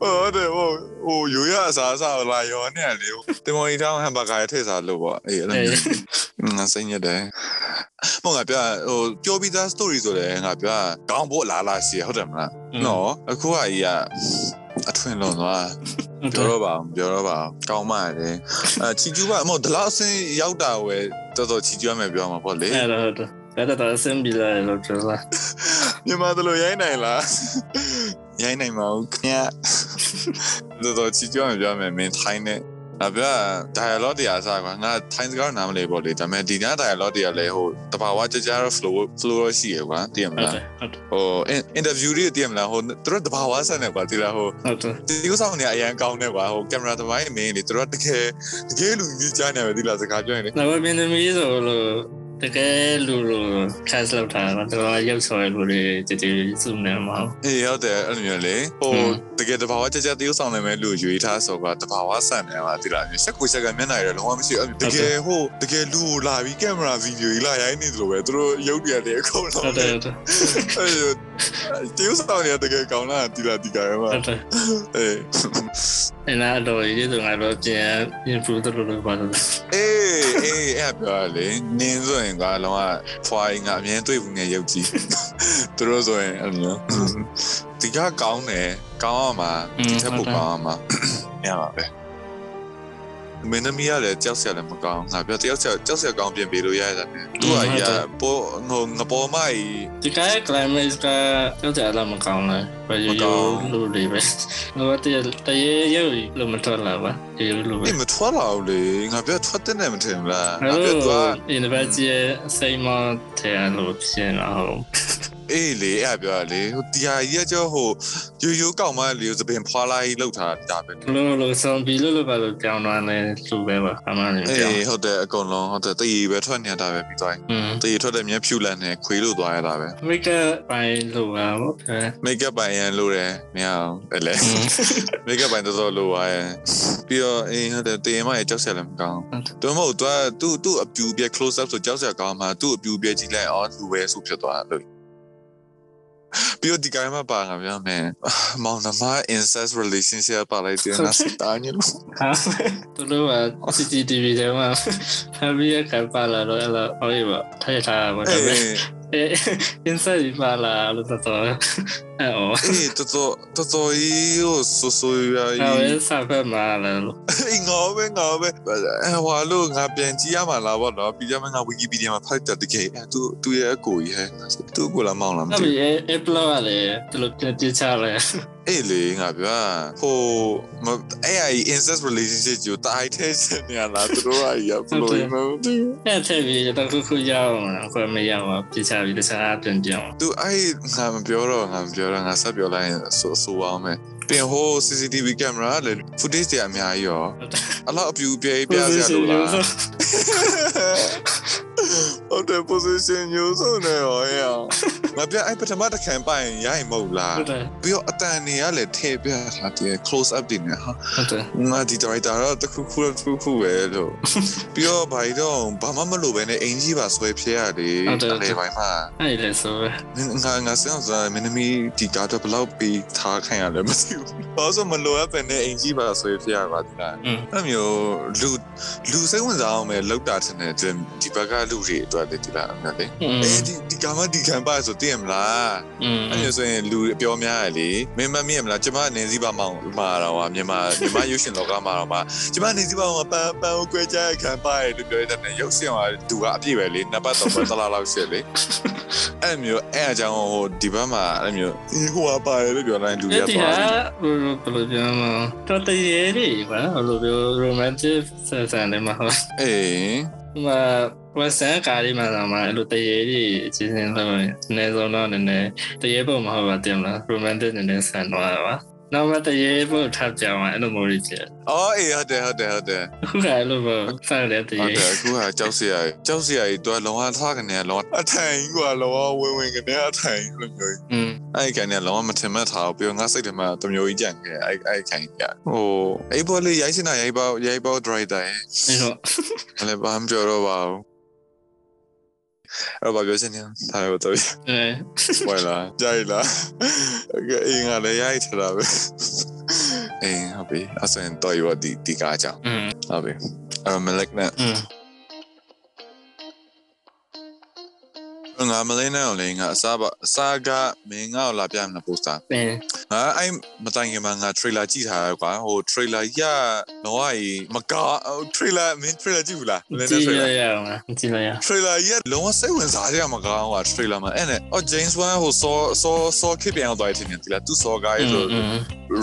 ဟုတ်တယ်ဟိုဟိုရိုးရအစားအစာလာရောနဲ့လေတင်မော်ဒီတောင်းဟမ်ဘာဂါရထည့်စားလို့ပေါ့အေးအဲ့လိုမျိုးငါစိတ်ညစ်တယ်မဟုတ်ငါပြောဟိုပြောပြီးသား story ဆိုတယ်ငါပြောကောင်းဖို့လာလာရှိဟုတ်တယ်မလားနော်အခုကကြီးက အထွင်လွန်သွားပြောတော့ပါပြောတော့ပါကောင်းပါလေအချီကျူးပါမဟုတ်ဒီလောက်အဆင်းရောက်တာဝယ်တော်တော်ချီကျူးရမယ်ပြောမှာပေါ့လေအဲ့တော့ဟုတ်တယ်ဒါတော့အဆင်ပြေလာလို့ပြောတာမြန်မာတို့လိုရိုင်းနိုင်လားရိုင်းနိုင်မအောင်ခင်ဗျတော်တော်ချီကျူးရမယ်ပြောမယ်မင်းထိုင်းနဲ့ အပြ dialogue တွေအားစားကွာငါထိုင်းစကားနားမလဲပေါ့လေဒါပေမဲ့ဒီည dialogue တွေကလည်းဟိုတဘာဝကြကြရ flow flow ရှိရကွာတည်မဟုတ်လားတယ်ဟုတ်တယ်ဟို interview တွေတည်မလားဟိုသူတို့တဘာဝဆက်နေကွာတည်လားဟိုဟုတ်တယ်ဒီဥဆောင်နေအရန်ကောင်းနေကွာဟိုကင်မရာသမိုင်းမင်းလေသူတို့တကယ်တကယ်လူကြီးကြားနေပဲဒီလားစကားပြောရင်လေနောက်ပြင်းသမီးဆိုလို့ တကယ်လူလူ cast လောက်တာတော့ရုပ်ဆော်ရလူတွေတည်တည်စုနေမှာအေးဟုတ်တယ်အဲ့လိုမျိုးလေဟိုတကယ်တဘာဝကြကြတရုပ်ဆောင်နေမဲ့လူရွေးထားဆိုတော့တဘာဝဆန်နေမှာဒီလားဆက်ကိုဆက်ကမျက်နှာရလုံးဝမရှိအဲ့တကယ်ဟိုတကယ်လူလာပြီးကင်မရာဗီဒီယိုကြီးလာရိုင်းနေသလိုပဲသူတို့ရုပ်တွေကလည်းအကုန်လုံးဟုတ်တယ်ဟုတ်တယ်အဲ့ တရုပ်ဆောင်နေတကယ်ကောင်းလားဒီလားဒီကရမှာဟုတ်တယ်အေးအဲ့ဒါတော့ရေဆိုငါတော့ပြန် improve လုပ်လို့ပါတော့အေးအေးအဲ့ပြောရလေနင်းဆိုရင်ကလုံးဝဖွာရင်ကအမြင်တွေ့ဘူးနဲ့ရုပ်ကြီးသူတို့ဆိုရင်အဲ့လိုဒီကကောင်းတယ်ကောင်းအောင်မှာဒီထက်ပိုကောင်းအောင်မှာရပါပဲ မင်းသမီးကလည်းကြောက်စရာလည်းမကောင်းငါပြောတယောက်ကြောက်ကြောက်စရာကောင်းပြင်ပေးလို့ရရတာပြန်သူကရပေါ်ငိုငပေါ်မိုက်ဒီကဲ climate ကကြောက်စရာလည်းမကောင်းလားဘယ်လိုလုပ်လဲပဲငါတည်းတရေရုပ်လို့မထွက်လာပါဒီလိုလိုပဲမထွက်လာဘူးလေငါပြောထွက်တဲ့နဲ့မထင်လားငါပြောသူက university စိတ်မထဲလို့ဖြစ်အောင် အေးလေအဲ့ပြောလေဟိုတရားကြီးကကျဟိုရိုးရိုးကောက်မလေးကိုသပင်ဖွာလိုက်လောက်ထားတာပဲလုံးလုံးဆုံးပြီးလို့လို့ပါလို့ပြောင်းသွားတယ်လူပဲပါအမှန်ကြီးအေးဟုတ်တယ်အကုန်လုံးဟုတ်တယ်တည်ပဲထွက်နေတာပဲပြီးသွားတည်ထွက်တဲ့မြက်ဖြူလန်နဲ့ခွေးလို့သွားရတာပဲမိတ်ကပ်ပိုင်းလို့ပါဟုတ်တယ်မိတ်ကပ်ပိုင်းရန်လို့တယ်မရအောင်အဲ့လေမိတ်ကပ်ပိုင်းတော်တော်လို့ပါရပြီးတော့အေးဟုတ်တယ်တည်မရကြောက်ဆက်လည်းမကောင်းတော်မဟုတ်သွားသူ့သူ့အပြူပြ close up ဆိုကြောက်ဆက်ကောင်းမှာသူ့အပြူပြကြည့်လိုက်အော်လူပဲဆိုဖြစ်သွားလို့ ပြီးတော့ဒီကိစ္စမှာပါငါပြောမယ်မောင်နှမ incest relationship ပါလိုက်တယ်ငါစတာညလို့ဟာသူတို့က CCTV ထဲမှာဖမ်းပြီးခါပါလာတော့အဲ့လိုဟောရပါထိုင်ထားပါတော့ အေးအဲ inside ပါလာလို့တော့အဲ့အော်အေးတော်တော်တော်တော်ကြီးဟိုဆူဆူရအဲ့ကြီးဝဲစာဖက်မှာလာလို့အေးငါပဲငါပဲအဲဟွာလို့ငါပြန်ကြည့်ရမှာလားဗောနော်ပြီးကြမှာငါ Wikipedia မှာဖတ်တဲ့တကယ်အဲသူသူရဲ့အကိုကြီးဟဲ့သူ့ကိုလာမောင်းလာမအဲ့သိဒီ Apple ကလည်းသူတို့ပြပြချလဲ အေးလေငါပြောဟိုအဲ့အဲ့ incest relationship ကိုတားထဲချင်နေရလားသူတို့ကရဘလို့မဟုတ်ဘူးအဲ့ထက်ပြီးတော့ခုခုရအောင်ခွဲမရအောင်ပြချပြီးတခြားပြန်ပြောင်းသူအဲ့ငါမပြောတော့ငါမပြောတော့ငါဆက်ပြောလိုက်ရင်ဆိုဆိုအောင်မယ်ပြင်ဟို CCTV camera လေ footage တွေအများကြီးရောအလောက်အပြူပြဲပြစရာလိုလား ဟုတ်တယ် position ညို့ဆိုနေရောရငါပြအဲ့ပထမတစ်ခံပိုင်ရိုက်မဟုတ်လားဟုတ်တယ်ပြီးတော့အတန်တွေကလည်းထည့်ပြထားတယ် close up တွေနဲ့ဟာဟုတ်တယ်ငါဒီ director တော့တခုခုတစ်ခုခုပဲလို့ပြီးတော့ဘာလို့ဘာမှမလုပ်ဘဲနဲ့အင်ကြီးပါဆွဲဖြစ်ရတယ်လေပိုင်းမှာအဲ့လေဆိုပဲငါငါစဉ်းစားမင်းသမီးဒီကားတော့ဘယ်လောက်ပြီးထားခိုင်းရလဲမသိဘူး။ဘာလို့မလိုအပ်ပဲနဲ့အင်ကြီးပါဆွဲဖြစ်ရပါသလားอืม။အဲ့မျိုးလူလူစိတ်ဝင်စားအောင်ပဲလောက်တာထင်တယ်ဒီဘက်ကလူတွေအတွက်တယ်ဒီလားနော်လေအဲဒီဒီကမဒီကံပါဆိုသိရမလားအဲ့လိုဆိုရင်လူအပြောများတယ်လေမင်းမမြင်မလားကျမနေစည်းပါမောင်ဥမာတော့ဟာမြန်မာမြန်မာရုပ်ရှင်လောကမှာတော့မှကျမနေစည်းပါမောင်ပန်းပန်းကိုကြွဲကြခံပါရလို့ပြောတဲ့ရုပ်ရှင်ကသူကအပြည့်ပဲလေနှစ်ပတ်သုံးပတ်သလားလောက်ရှစ်လေအဲ့မျိုးအဲ့အကြောင်းဟိုဒီဘက်မှာအဲ့မျိုးဒီဟိုကပါတယ်လို့ပြောတိုင်းလူရသွားတယ်ဟိုဘယ်လိုပြောမလဲတော်တရေတွေဘာလို့ပြော romantic ဆန်ဆန်တယ်မှာဟောအေးမှာ ဝက်ဆန်ကားလေးမှာတော့မှအဲ့လိုတရေတွေအချင်းချင်းတော့နေစုံတော့နည်းနည်းတရေပုံမဟုတ်ပါတင်မလား romantic နည်းနည်းဆန်သွားတာပါနောက်မှတရေပုံထပ်ပြောင်းအဲ့လိုမျိုးကြီးအော်အေးဟုတ်တယ်ဟုတ်တယ်ဟုတ်တယ်အခုကအဲ့လိုပေါ့ဆန်တဲ့တဟုတ်ရေတယ်အခုကကြောက်စရာကြောက်စရာကြီးတော့လောကထားကနေလောအထိုင်ကွာလောဝင်ဝင်ကနေအထိုင်လို့ပြောอืมအဲ့ခိုင်နေလောမထင်မှတ်ထားဘူးပြီးတော့ငါစိတ်ထဲမှာတမျိုးကြီးကြံခဲ့အဲ့အဲ့ခိုင်ကြဟိုအဲ့ဘောလေးရိုက်စင်တာရိုက်ပေါရိုက်ပေါဒရိုက်တာရဲ့အဲ့တော့အဲ့လည်းဘာမှပြောတော့ပါဘူး အဲ့ဘာပြောစင်းနေဒါပဲတော့အဲဝယ်လာကြိုက်လာအင်းကလည်းရိုက်ထတာပဲအင်းဟုတ်ပြီအစင်တော့ရဒီဒီကားကြောင့်ဟုတ်ပြီအဲ့မလက်နဲ့ငါမလေးနဲ့အောင်လေးငါအစားပါအစားကမင်းငါ့ကိုလာပြမလားပို့စတာအင်း ငါအဲ့မတိုင်ခင်မှာငါ trailer ကြည့်ထားရကွာဟို trailer ရလောကကြီးမက trailer မင်း trailer ကြည့်ဘူးလားကြည့်ရရအောင်ကြည့်မရ trailer ရလောကစိတ်ဝင်စားရမှာကောင်းကွာ trailer မှာအဲ့နဲ့အော် James Wan ဟိုစောစောစောခစ်ပြန်တော့တင်တယ်လားသူစောကားရဆို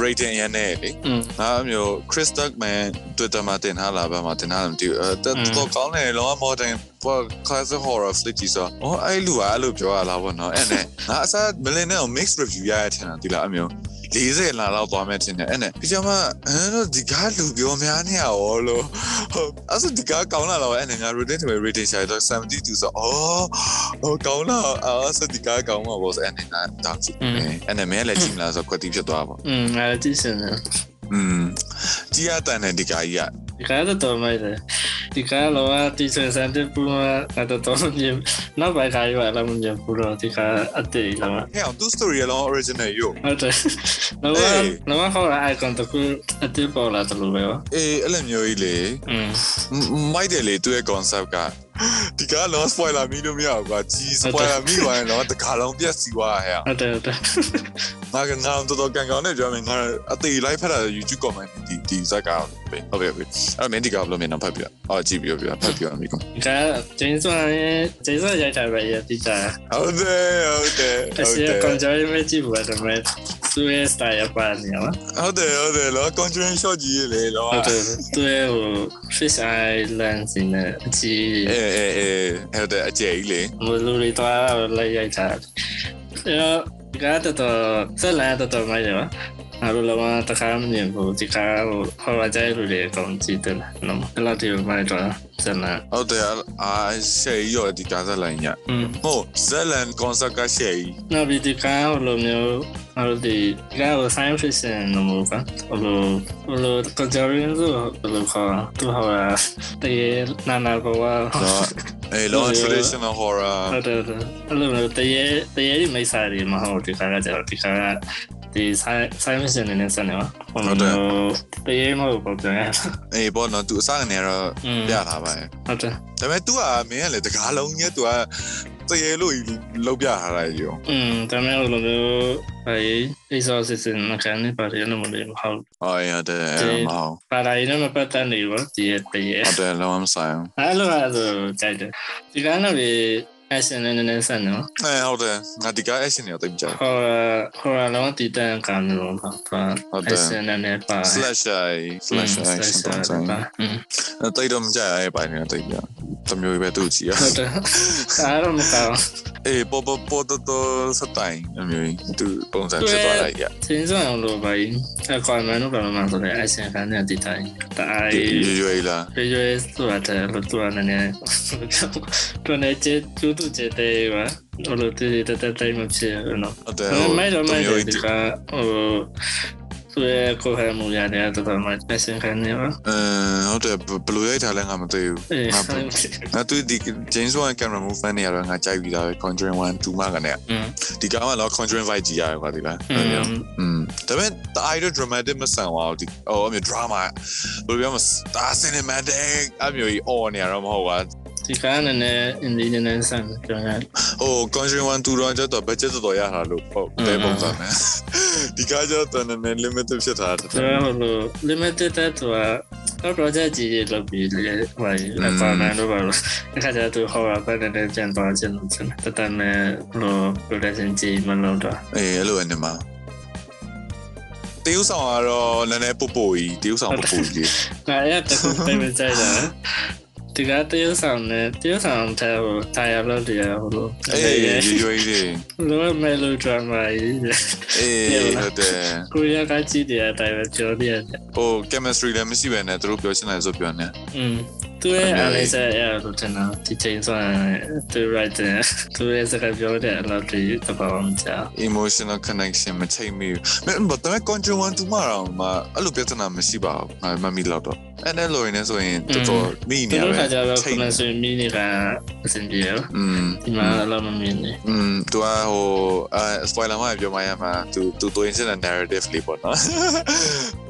rating ရနေလေငါမျိုး Chris Duckman Twitter မှာတင်ထားလာပါမှာတင်ထားတယ်မသိဘူးတော်ကောင်းတယ်လောက modern ပေါ့ classic horror flick ကြီးဆိုတော့အော်အဲ့လူကအဲ့လိုပြောရလားပေါ့နော်အဲ့နဲ့ငါအစားမလင်းနဲ့ mix review ရရထင်တာဒီလားအမျိုး 40လာလောက်သွားမယ်ထင်တယ်အဲ့နဲ့ဒီကျမအဲ့တော့ဒီကားလူပြောများနေရရောလို့ဟုတ်အဲ့ဆိုဒီကားကောင်းလာတော့အဲ့နဲ့ငါ rating တွေ rating ရှာတော့72ဆိုအော်ဟိုကောင်းလာအဲ့ဆိုဒီကားကောင်းမှာပေါ့ဆိုအဲ့နဲ့ငါတောင်းကြည့်အဲ့နဲ့မင်းလည်းကြည့်မလားဆိုကွက်တီဖြစ်သွားပါอืมအဲ့ကြည့်စင်တယ် อืมကြီးရတန်တဲ့ဒီကာကြီးကဒီကာတော့တော်မိုက်တယ်ဒီကာလောကတီဆန်စန်တဲ့ပူမှာတော့တော်မြင်နောက်ပိုင်းကာကြီးကလည်းမြင်ပူတော့ဒီကာအတေးလာဟဲ့အောင်သူ story လော original ယူဟုတ်တယ်လောကလောကဟောလာ icon တခုအတေးပေါ်လာတယ်လို့ပဲအေးအဲ့လိုမျိုးကြီးလေမိုက်တယ်လေသူ့ရဲ့ concept က ဒီကားလော spoiler မိလို့မရဘူးကွာကြီး spoiler မိသွားရင်တော့တကားလုံးပြက်စီသွားဟဲ့ဟုတ်တယ်ဟုတ်တယ်ငါကငါတော်တော်ကန်ကောင်နဲ့ပြောမယ်ငါအသေး live ဖက်တာ YouTube comment ဒီဒီဇက်ကပဲဟုတ်ပြီဟုတ်ပြီအဲ့မင်းဒီကားဘယ်လိုမြင်တော့ဖတ်ပြအော်ကြည့်ပြပြဖတ်ပြမိကောဒီကားဂျင်းစွန်ရဲ့ဂျင်းစွန်ရိုက်တာပဲရတိကျဟုတ်တယ်ဟုတ်တယ်အဟုတ်စီတယ်ကွန်ဂျာရီမကြည့်ဘူးအဲ့မဲ့သူရဲ့ style ပါနေရပါဟုတ်တယ်ဟုတ်တယ်လော conjuring shot ကြီးလေလောဟုတ်တယ်သူရဲ့ဟို fish eye lens နဲ့အကြည့်အေးအေးအေးဟုတ်တယ်အကျယ်ကြီးလေမလူတွေတော့လိုက်ရိုက်တာအဲ့တော့ဒီကားတော့ဆက်လာတော့မိုက်တယ်ပါ အဲ့လိုလောကတခါမမြင်ဘူးဒီကားဟိုဟောရကြလူတွေအကုန်ကြည့်တယ်နော်အဲ့လိုဒီမိုက်တော့ဆက်လာဟုတ်တယ်အာရှယ်ကြီးရောဒီကားဇက်လိုင်းညอืมဟုတ်ဇက်လန် concept ကရှယ်ကြီးနောက်ပြီးဒီကားဟိုလိုမျိုးအဲ့လိုဒီကားဟို science fiction လို့မျိုးကဟိုလိုဟိုလို conjuring ဆိုဟိုလိုခေါ်သူဟောတာတေးနာနာကောကတော့အေးလော traditional horror ဟုတ်တယ်ဟုတ်တယ်အဲ့လိုမျိုးတရေတရေဒီမိတ်ဆက်တွေမဟုတ်ဒီကားကကျတော့ဒီကားက ဒီ science နဲ့နဲ့ဆက်နေပါဟုတ်တယ်ပေးမလို့ပေါ့ပြန်အေးပေါ့နော်သူအစကနေတော့ပြတာပါဟုတ်တယ်ဒါပေမဲ့ तू ကမင်းကလေတကားလုံးကြီး तू ကတရေလို့လောက်ပြထားတာကြီးရောอืมဒါပေမဲ့လို့လို့အေး resources နဲ့ခံနေပါတယ်လို့မလို့ဟုတ်အော်ရတယ်မဟုတ်ပါလာရင်မပတ်တန်နေဘူးဒီတရေဟုတ်တယ်လုံးဝမဆိုင်ဘူးအဲ့လိုအဲ့လိုကြိုက်တယ်ဒီကနေ့ action နဲ့နည်းနည်းဆက်နော်အဲဟုတ်တယ်ငါဒီကား action ရောတိတ်ကြဟောဟောလုံးတည်တန်ကန်လို့ပါပါ action နဲ့နည်းပါ slash slash action တော့ဆိုင်อืมတိတ်တော့မကြရရဲ့ပိုင်းနဲ့တိတ်ပြတမျိုးပဲသူ့ကြည့်ရဟုတ်တယ်အားလုံးမကောင်းအေးပေါ်ပေါ်ပေါ်တော့စတိုင်းအမျိုးသူပုံစံဖြစ်သွားလိုက်ရသင်ဆောင်အောင်လို့ပါရင်အကွာမန်တို့ကလည်းမဆိုတဲ့ action ကနဲ့တည်တိုင်းတအားရွရွလာရွရွဆိုတာတဲ့လို့သူကနည်းနည်းသူနဲ့ကျသူ度觉得吧，我都对对对对没去，喏。对。买着买着，这个呃，ဆိုရကိုဟမူရတယ်တော်တော်မှမဆင်ခံနေပါအင်းဟုတ်တယ်ဘလူးရိုက်ထားလဲငါမသိဘူးငါငါသူဒီ James Wan camera move နေရတော့ငါကြိုက်ပြီးသားပဲ Conjuring 1 2မှကနေဒီကောင်ကတော့ Conjuring 5ကြည့်ရတယ်ကွာဒီလားอืมဒါပေမဲ့ the idol dramatic မဆန်ပါဘူးဒီဟိုအမျိုး drama ဘယ်လိုပြောမလဲ cinematic အမျိုးကြီး on နေရတော့မဟုတ်ပါ ဒီကနေ့နဲ့ indigenous ဆန်ပြောရဟို Conjuring 1 2တော့ကျတော့ budget တော်တော်ရတာလို့ဟုတ်တဲ့ပုံစံနဲ့ဒီကားကျတော့နည်းနည်း limited ဖြစ်တာတယ်ဆိုတော့ဟိုလို limited တဲ့သူကတော့ project ကြီးတွေလုပ်ပြီးလေဟိုလေပါမန်တို့ပါလို့အခါကျတော့ဟောတာပဲတဲ့ကျန်သွားခြင်းလို့စတယ်တတမဲ့ဟို production ကြီးမလုပ်တော့အေးအဲ့လိုအနေမှာတေးဥဆောင်ကတော့နည်းနည်းပူပူကြီးတေးဥဆောင်ပူပူကြီးငါရတဲ့ကိုပဲကြိုက်တာ ဒီကတရုပ်ဆောင်နဲ့တရုပ်ဆောင်တဲ့ဟို dialogue တွေဟိုလိုအေးရွရွကြီးလို melodrama ကြီးအေးဟုတ်တယ်ကိုရကကြည့်တဲ့အတိုင်းပဲပြောပြတယ်ဟို chemistry လည်းမရှိပဲနဲ့သူတို့ပြောချင်တယ်ဆိုပြောနေอืม သူရဲ့အားလေးဆက်ရလို့တင်တာဒီချိန်ဆိုရင်သူ writer သူရဲ့စကားပြောတဲ့အလောက်ဒီတပောင်းကြာ emotional connection မချိန်မိဘူးဘာတမဲ control 1 2မှာတော့မအဲ့လိုပြဿနာမရှိပါဘူးငါမမီလောက်တော့အဲ့နဲ့လိုရင်းနဲ့ဆိုရင်တော်တော်မိ သူ နေရ တို့ ပဲ ခါကြတော့ခုနဆိုမီနီကအစင်ပြေရော อืม ဒီမှာတော့မမြင်နေ อืมသူကဟိုအဲ spoiler မှာပြောမှရမှာသူသူတွင်ချင်တဲ့ narrative လေးပေါ့နော်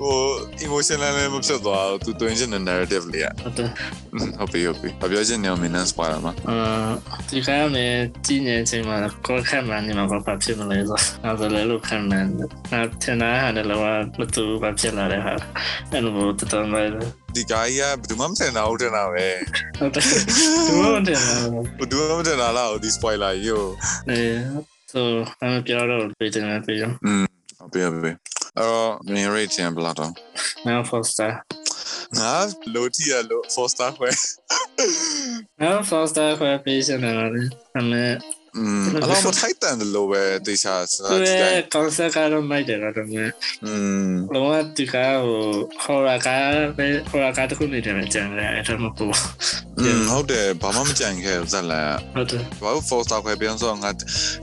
ဟို emotional လည်းမဖြစ်သွားဘူးသူတွင်ချင်တဲ့ narrative လေးอ่ะ ဟုတ်တယ်ဟုတ်ပြီဟုတ်ပြီဘာပြောချင်နေအောင်မင်း spoiler မှာအဲဒီကနေ့ကြီးနေချိန်မှာကိုခက်မှန်နေမှာဘာဖြစ်မလဲဆိုတော့လည်းလို့ခံမှန်းတယ်။ထင်တာဟာလည်းမတူဘာဖြစ်လာတဲ့ဟာအဲ့လိုတော်တော်ပဲဒီ guy ကဘယ်သူမှမထင်တာဟုတ်တယ်နာပဲဟုတ်တယ်သူမတင်လာဘယ်သူမှမထင်တာလားဒီ spoiler ကြီးကိုနေ so အမပြောတော့ပြေးတယ်ပြေးရောอืมဟုတ်ပြီဟုတ်ပြီအော်မင်း rate ချင်ဘလာတော့ now foster ငါလိုတီရလို့ four star ခွဲ now foster ခွဲပြေးစနေတယ်အမေ อืมအလောမထိုက်တန်တယ်လို့ပဲတေချာစ သူ တာကြည့်လို ရဲ့ က် ကောင်ဆက်ကတော့မိုက်တယ်တော့မြင် อืม လောကဒီကဟိုဟောရာကပဲဟောရာကတခုနေတယ်ကြံတယ်အဲ့ဒါမပူ อืมဟုတ်တယ်ဘာမှမကြံခဲ့ဇက်လန် ဟုတ်တယ် ဘာလို့ force တော့ခွဲပြန်ဆိုငါ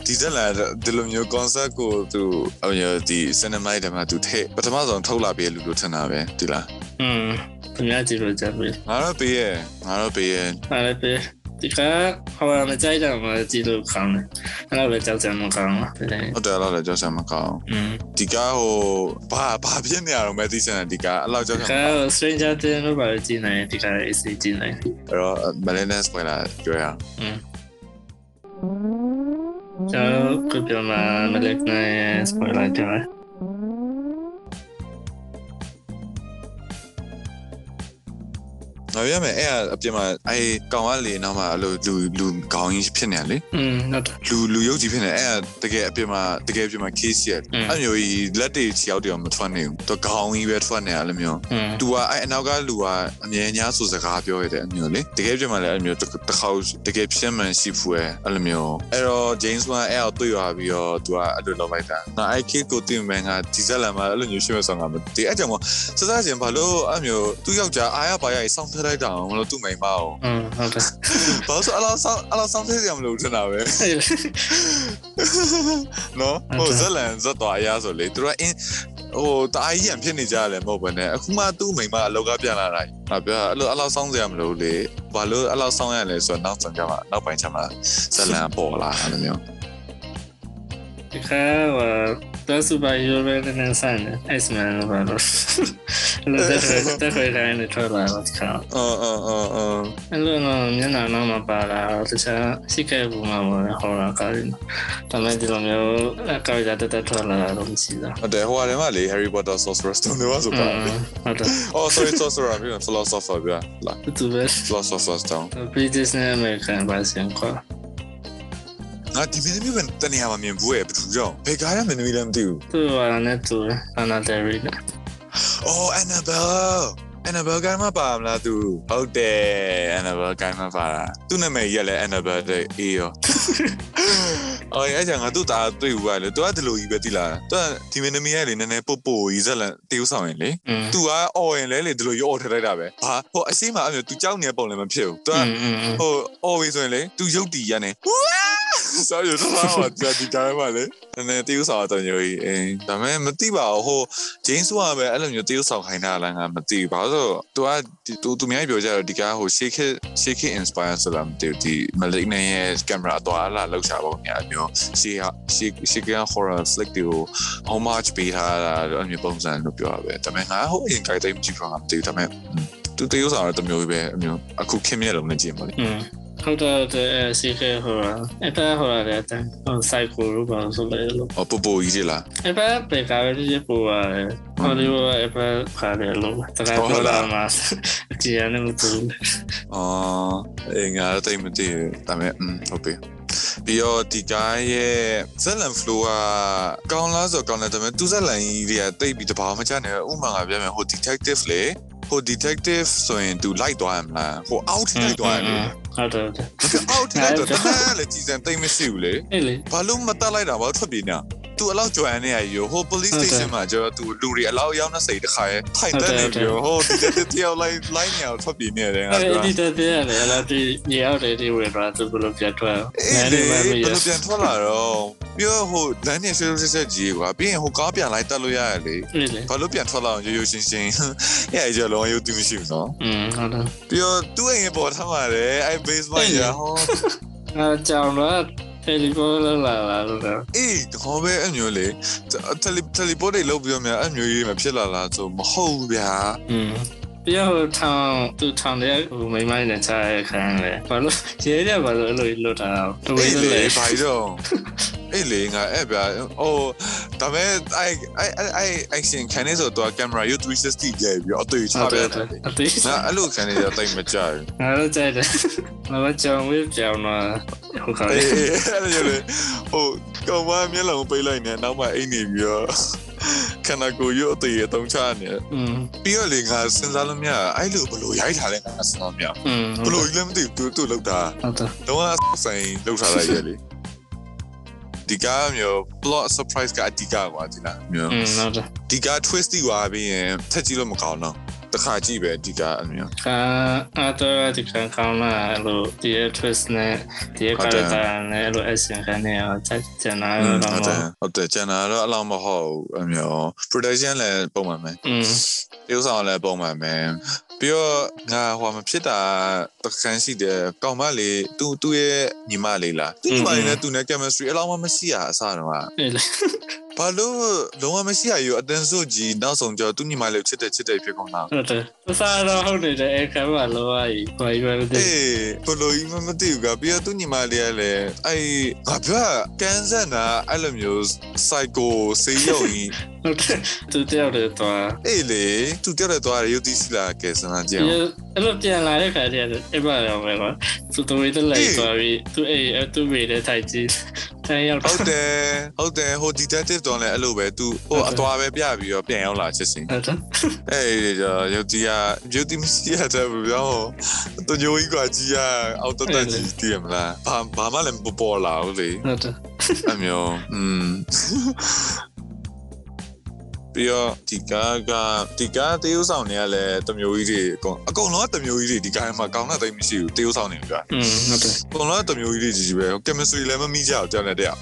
ဒီဇက်လန်ဒီလိုမျိုး concept ကိုသူဟိုဒီ cinema ထဲမှာသူထည့်ပထမဆုံးထုတ်လာပြီးလူလူထင်တာပဲဒီလား อืมသူများကြည့်လို့ကြပြီ ငါတော့ပေးရဲ့ငါတော့ပေးရဲ့ အဲ့ဒါပဲ ဒီကဟောမကြိုက်တာမှကြည့်လို့ခေါင်းတယ်အဲ့လိုပဲကြောက်စရာမကောင်းဘူးဟုတ်တယ်လားလည်းကြောက်စရာမကောင်းဒီကဟိုဘာဘာဖြစ်နေရတော့မသိစမ်းဒီကအဲ့လောက်ကြောက်စရာကဲ Stranger Things လို့ပါကြည့်နေဒီက AC ကြည့်နေအဲ့တော့ Balance ဝင်လာကြွရအောင်ကျွန်တော်ကပြန်လာမလက်နဲ့ spoiler ကြည့် ငါပြရမယ်အဲ့အပြင်မှာအဲ့ကောင်ကလေနောက်မှာအဲ့လိုလူလူခေါင်းကြီးဖြစ်နေရလေอืมဟုတ်တယ်လူလူရုပ်ကြီးဖြစ်နေအဲ့တကယ်အပြင်မှာတကယ်အပြင်မှာ case ရအဲ့မျိုးကြီးလက်တွေချောက်တွေမထွက်နေဘူးသူခေါင်းကြီးပဲထွက်နေရလေမျိုး तू ကအဲ့အနောက်ကလူကအမြဲညာဆိုစကားပြောရတဲ့အမျိုးလေတကယ်အပြင်မှာလည်းအဲ့မျိုးတစ်ခေါက်တကယ်ဖြစ်မှန်ရှိဖူးအဲ့လိုမျိုးအဲ့တော့ James Wan အဲ့ကိုတွေ့ရပြီးတော့ तू ကအဲ့လိုလုပ်လိုက်တာနောက်အဲ့ case ကိုတင်မန်ကဒီဇက်လန်မှာအဲ့လိုမျိုးရှိမဲ့ဆောင်ကဒီအဲ့ကြောင့်မစစချင်းဘာလို့အဲ့မျိုးသူ့ယောက်ျားအားရပါရစောင့်ထလိုက်တာအောင်မလို့သူ့မိန်မအောင်อืมဟုတ်တယ်ဘာလို့အလားဆောင်အလားဆောင်သေးရမလို့ထင်တာပဲနော်ဟိုဇက်လန်ဇက်တော်အရာဆိုလေသူကအင်းဟိုတအားကြီးရံဖြစ်နေကြတယ်မဟုတ်ဘဲနဲ့အခုမှသူ့မိန်မအလောက်ကပြန်လာတာငါပြောအဲ့လိုအလားဆောင်စရာမလိုလေဘာလို့အလားဆောင်ရလဲဆိုတော့နောက်ဆုံးကြမှာနောက်ပိုင်းချမှာဇက်လန်ပေါ်လာအဲ့လိုမျိုးဒီကဟိုတော့ superhero ပဲနဲ့ဆန်တယ် X-Men လို့ပါတော့လို့တက်တယ်တက်တယ်တိုင်းနဲ့ထွက်လာတော့ခါအော်အော်အော်အော်အဲ့လိုတော့မျက်နှာနောက်မှာပါလာတော့တခြားရှိခဲ့ဘူးမှာပေါ့ဟောတာကားတယ်ဒါမဲ့ဒီလိုမျိုးအကောက်ရတက်တက်ထွက်လာတော့မရှိတာဟုတ်တယ်ဟိုဟာထဲမှာလေ Harry Potter Sorcerer's Stone တွေပါဆိုပါဟုတ်တယ်အော် sorry sorcerer ပြီးတော့ philosopher ပြလာသူပဲ philosopher's stone British နဲ့ American ပါစင်ကွာ ဟာဒီမင်းသမီးကတနေရာမှာမြင်ဘူးရဲ့ဘယ်သူကြောင့်ဘယ်ကားရမင်းသမီးလည်းမသိဘူးသူကလည်းသူအနာတရီလား Oh Annabelle Annabelle ကမှပါမလားသူဟုတ်တယ် Annabelle ကမှပါတာသူ့နာမည်ကြီးကလည်း Annabelle တဲ့ A ရောအော်အဲ့ကြောင့်ငါတို့တာတွေ့ဘူးပါလေ။ तू ကဒီလိုကြီးပဲတိလား။ तू ကဒီမင်းသမီးရဲ့လေနည်းနည်းပုတ်ပုတ်ကြီးဇက်လန်တေးဥဆောင်ရင်လေ။ तू ကအော်ရင်လဲလေဒီလိုရော့ထလိုက်တာပဲ။ဟာဟိုအစိမ့်မှာအဲ့မျိုး तू ကြောက်နေတဲ့ပုံလည်းမဖြစ်ဘူး။ तू ကဟိုအော်ဝေးဆိုရင်လေ तू ရုပ်တီရနေ။ ဆောရတော့ဟာဒီတိုင်းမှာလေနည်းနည်းတေးဥဆောင်တော့ညိုကြီးအင်းဒါပေမဲ့မသိပါဘူးဟို James ကပဲအဲ့လိုမျိုးတေးဥဆောင်ခိုင်းတာလားငါမသိဘူးဘာလို့ဆိုသူကသူသူများပြောကြတော့ဒီကားဟို shake it shake it inspire ဆိုတာမသိဘူးဒီ Malik နဲ့ရဲ့ camera အတော်လာလောက်ချပုံညာမျိုး shake shake shake horror flick တွေကို homage ပေးထားတာအဲ့မျိုးပုံစံလို့ပြောရပဲဒါပေမဲ့ငါဟိုအရင်ကြိုက်တဲ့ကြည့်ဖာမသိဘူးဒါပေမဲ့သူတေးဥဆောင်တော့တမျိုးပဲအမျိုးအခုခင်မြဲလုံးနဲ့ကြည့်ပါလေอืม ဟုတ်တော့အစီခဲဟိုရအဲ့ဒါဟိုရတဲ့ဆိုင်ကိုရပါဆိုလေလို့အပပူကြီးလားအဲ့ဒါပေကာရရေပူရတယ်ဟိုလိုအဲ့ဒါခါတယ်လို့တရားပြောလာမှာအကြည့်ရနေလို့သူအော်အင်္ဂါတိတ်မသိဒါပေမဲ့ဟုတ်ပြီပြီးတော့ဒီကားရဲ့ဇက်လန် flow ကကောင်းလားဆိုကောင်းတယ်ဒါပေမဲ့သူဇက်လန်ကြီးတွေကတိတ်ပြီးတဘာမချနိုင်ဥမာကပြမယ်ဟို detective လေ ဟို detective ဆိုရင် तू လိုက်သွားရမလားဟို out လိုက်သွားရမလားဟုတ်တယ် out လိုက်တော့တမန်လေကြီးစံတိတ်မရှိဘူးလေအဲ့လေဘာလို့မတက်လိုက်တာဘာလို့ထွက်ပြေးနေ သူအလောက်ကြွမ်းနေရရောဟို police station မှာကျတော့သူလူတွေအလောက်ရောက်နေစိတ်တခါရဲထိုင်တက်နေပြီးဟို detective တယောက်လိုက်လိုက်နေအောင်ထွက်ပြေးနေတယ်ငါအဲ့ပြောဒီတဲ့တဲ့လေအဲ့ဒါဒီညောက်တယ်ဒီဝယ်တော့သူဘလို့ပြတ်ထွက်အေးလေဘယ်လိုပြန်ထွက်လာတော့ပြောဟိုလမ်းနေဆွေးဆွေးဆက်ကြီးကွာပြီးရင်ဟိုကားပြန်လိုက်တက်လို့ရတယ်လေအဲ့လေဘာလို့ပြန်ထွက်လာအောင်ရိုးရိုးရှင်းရှင်းအဲ့အကြလုံးရိုးတူမရှိဘူးနော်อืมဟုတ်တယ်ပြီးတော့သူ့အိမ်ပေါ်ထားပါတယ်အဲ့ base မှာရဟောအဲကြောင်တော့ တယ်လီဖုန်းလာလာလာလို့အေးဟောပဲအမျိုးလေတယ်လီတယ်လီပို့တွေလောက်ပြီးတော့များအမျိုးကြီးမဖြစ်လာလားဆိုမဟုတ်ဘူးဗျာอืม ပြဟိုထောင်သူထောင်တဲ့ဟိုမိမိုင်းနဲ့ချရဲခံလေဘာလို့ရဲရဘာလို့အဲ့လိုလွတ်တာတဝေးအေးလေလေဘာတော့အေးလေငါအဲ့ဗျာဟိုဒါပေမဲ့အဲ့အဲ့အဲ့ action ခံနေဆိုတော့ camera ယူ360ကြည့်ပြီးအတွေ့ချဟုတ်ပြတယ်တယ်အသေးငါအဲ့လိုခံနေတော့တိတ်မကြဘူးငါတို့ကြိုက်တယ်ငါမကြောင်ဝေးကြောင်တော့ဟိုခါအေးအဲ့လိုလေဟိုကောင်မမျက်လုံးပေးလိုက်နေနောက်မှအိတ်နေပြီးတော့ ခန္ဓာကိုယ်ရုပ်အသေးအတုံးချနေ อืม ပြီးတော့လေငါစဉ်းစားလို့မရအဲ့လိုဘလို့ရိုက်ထားလဲငါစဉ်းစားမရ อืม ဘလို့ကြီးလည်းမသိဘူးသူသူလောက်တာ ဟုတ်တယ် တော့ဆိုင်လောက်ထားလိုက်ရလေ ဒီကားမျိုး plot surprise ကအဓိကကွာဒီလားမျိုး อืมဟုတ်တယ် ဒီကား twist တီးသွားပြီးရင်ထက်ကြည့်လို့မကောင်းတော့ တခါကြည့်ပဲဒီကားအမျိုးအာအတော့ဒီကံကောင်းလာလို့ဒီ twist နဲ့ဒီ character နဲ့လို့ action ခံနေအောင်ချက်ချင်တာဟုတော့တ်တယ်ဟုတ်တယ်ကျန်တာတော့အလောက်မဟုတ်ဘူးအမျိုး production လည်းပုံမှန်ပဲอืมပြုဆောင်လည်းပုံမှန်ပဲပြီးတော့ငါဟိုမဖြစ်တာတခန်းရှိတယ်ကောင်မလေးသူသူ့ရဲ့ညီမလေးလားသူ့ညီမလေးနဲ့သူနဲ့ chemistry အလောက်မှမရှိရအစားတော့အေးလေဘာလို့လုံးဝမရှိရရောအတန်းစုကြီးနောက်ဆုံးကျသူ့ညီမလေးကိုချစ်တယ်ချစ်တယ်ဖြစ်ကုန်တာဟုတ်တယ်သစားတော့ဟုတ်တယ်အဲကဘာလို့ဝါကြီးဘာရွယ်တယ်အေးဘလို့မမသိဘူးကပြီးတော့သူ့ညီမလေးကလည်းအဲ့ငါပြောကန်ဆန်တာအဲ့လိုမျိုး psycho စေးရုံကြီးဟုတ်တယ်သူတယောက်တည်းသွားအေးလေသူတက်တဲ့သွားရုပ်သီးစီလာကဲစမ်းကြည့်ဒီအောင်အဲ့လိုပြန်လာတဲ့ခါကျတော့အဲ့ဘာရောပဲကွာသူတို့ဝေးတဲ့လိုက်သွားပြီးသူအေးသူဝေးတဲ့ထိုက်ကြီးထိုင်ရောက်ဟုတ်တယ်ဟုတ်တယ်ဟို detective တော့လည်းအဲ့လိုပဲသူဟိုအသွားပဲပြပြီးတော့ပြန်ရောက်လာချစ်စင်ဟုတ်တယ်အေးကြောရုပ်သီးကရုပ်သီးမရှိရတဲ့ဘူးပြောသူညိုကြီးကကြီးရအောက်တက်တက်ကြီးတည်မလားဘာဘာမှလည်းမပေါ်လာဘူးလေဟုတ်တယ်အမျိုးอืม ပြီးတော့ဒီကားကဒီကားတေးဥဆောင်တွေကလည်းတမျိုးကြီးတွေအကုန်အကုန်လုံးကတမျိုးကြီးတွေဒီကားမှာကောင်းတာတိတ်မရှိဘူးတေးဥဆောင်တွေကอืมဟုတ်တယ်အကုန်လုံးကတမျိုးကြီးတွေကြီးကြီးပဲ chemistry လည်းမမိကြဘူးကြောက်နေတဲ့အ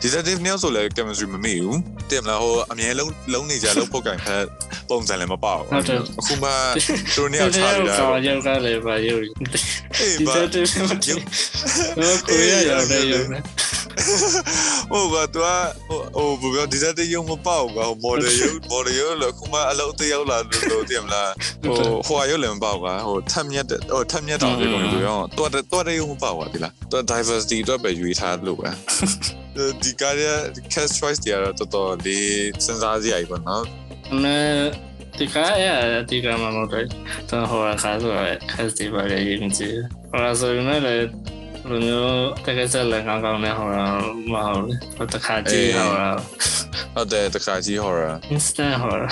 ဒီ detective နဲ့ဆိုလည်း chemistry မမိဘူးတကယ်မလားဟိုအမြဲလုံးလုံးနေကြလုံးဖို့ကင်ဖက်ပုံစံလည်းမပေါ့ဟုတ်တယ်အခုမှသူတို့နေအောင်ချလာတာရောက်ကလည်းပါရုပ်ဒီ detective ကိုကိုရရောက်နေရုံနဲ့ ဟိုကသူကဟိုဟိုဘယ်လိုဒီဇက်တေးရုံမပေါက်ကဟို model ရုံ model ရုံလို့ခုမှအလုပ်တယောက်လာလို့လို့တင်မလားဟိုဟိုရုံလည်းမပေါက်ကဟိုထက်မြက်ဟိုထက်မြက်တောင်ပြေကုန်လို့ရောတော်တော်ရုံမပေါက်ကဒီလားတော် diversity တော့ပဲယူထားလို့ပဲဒီကားရ cast choice တွေကတော့တော်တော်လေးစဉ်းစားစရာကြီးပေါ့နော်那ဒီကားရဒီကားမှာမဟုတ်တယ်တော့ဟိုခါဆိုရခက်စီပါလေရင်ကြီးဟိုဆိုရင်လည်း လိုမျိုးတကယ်ဆက်လက်ကောင်းကောင်းနဲ့ဟောတာမဟုတ်ဘူးတခါကြီးဟောတာဟုတ်တယ်တခါကြီးဟောတာ instant ဟောတာ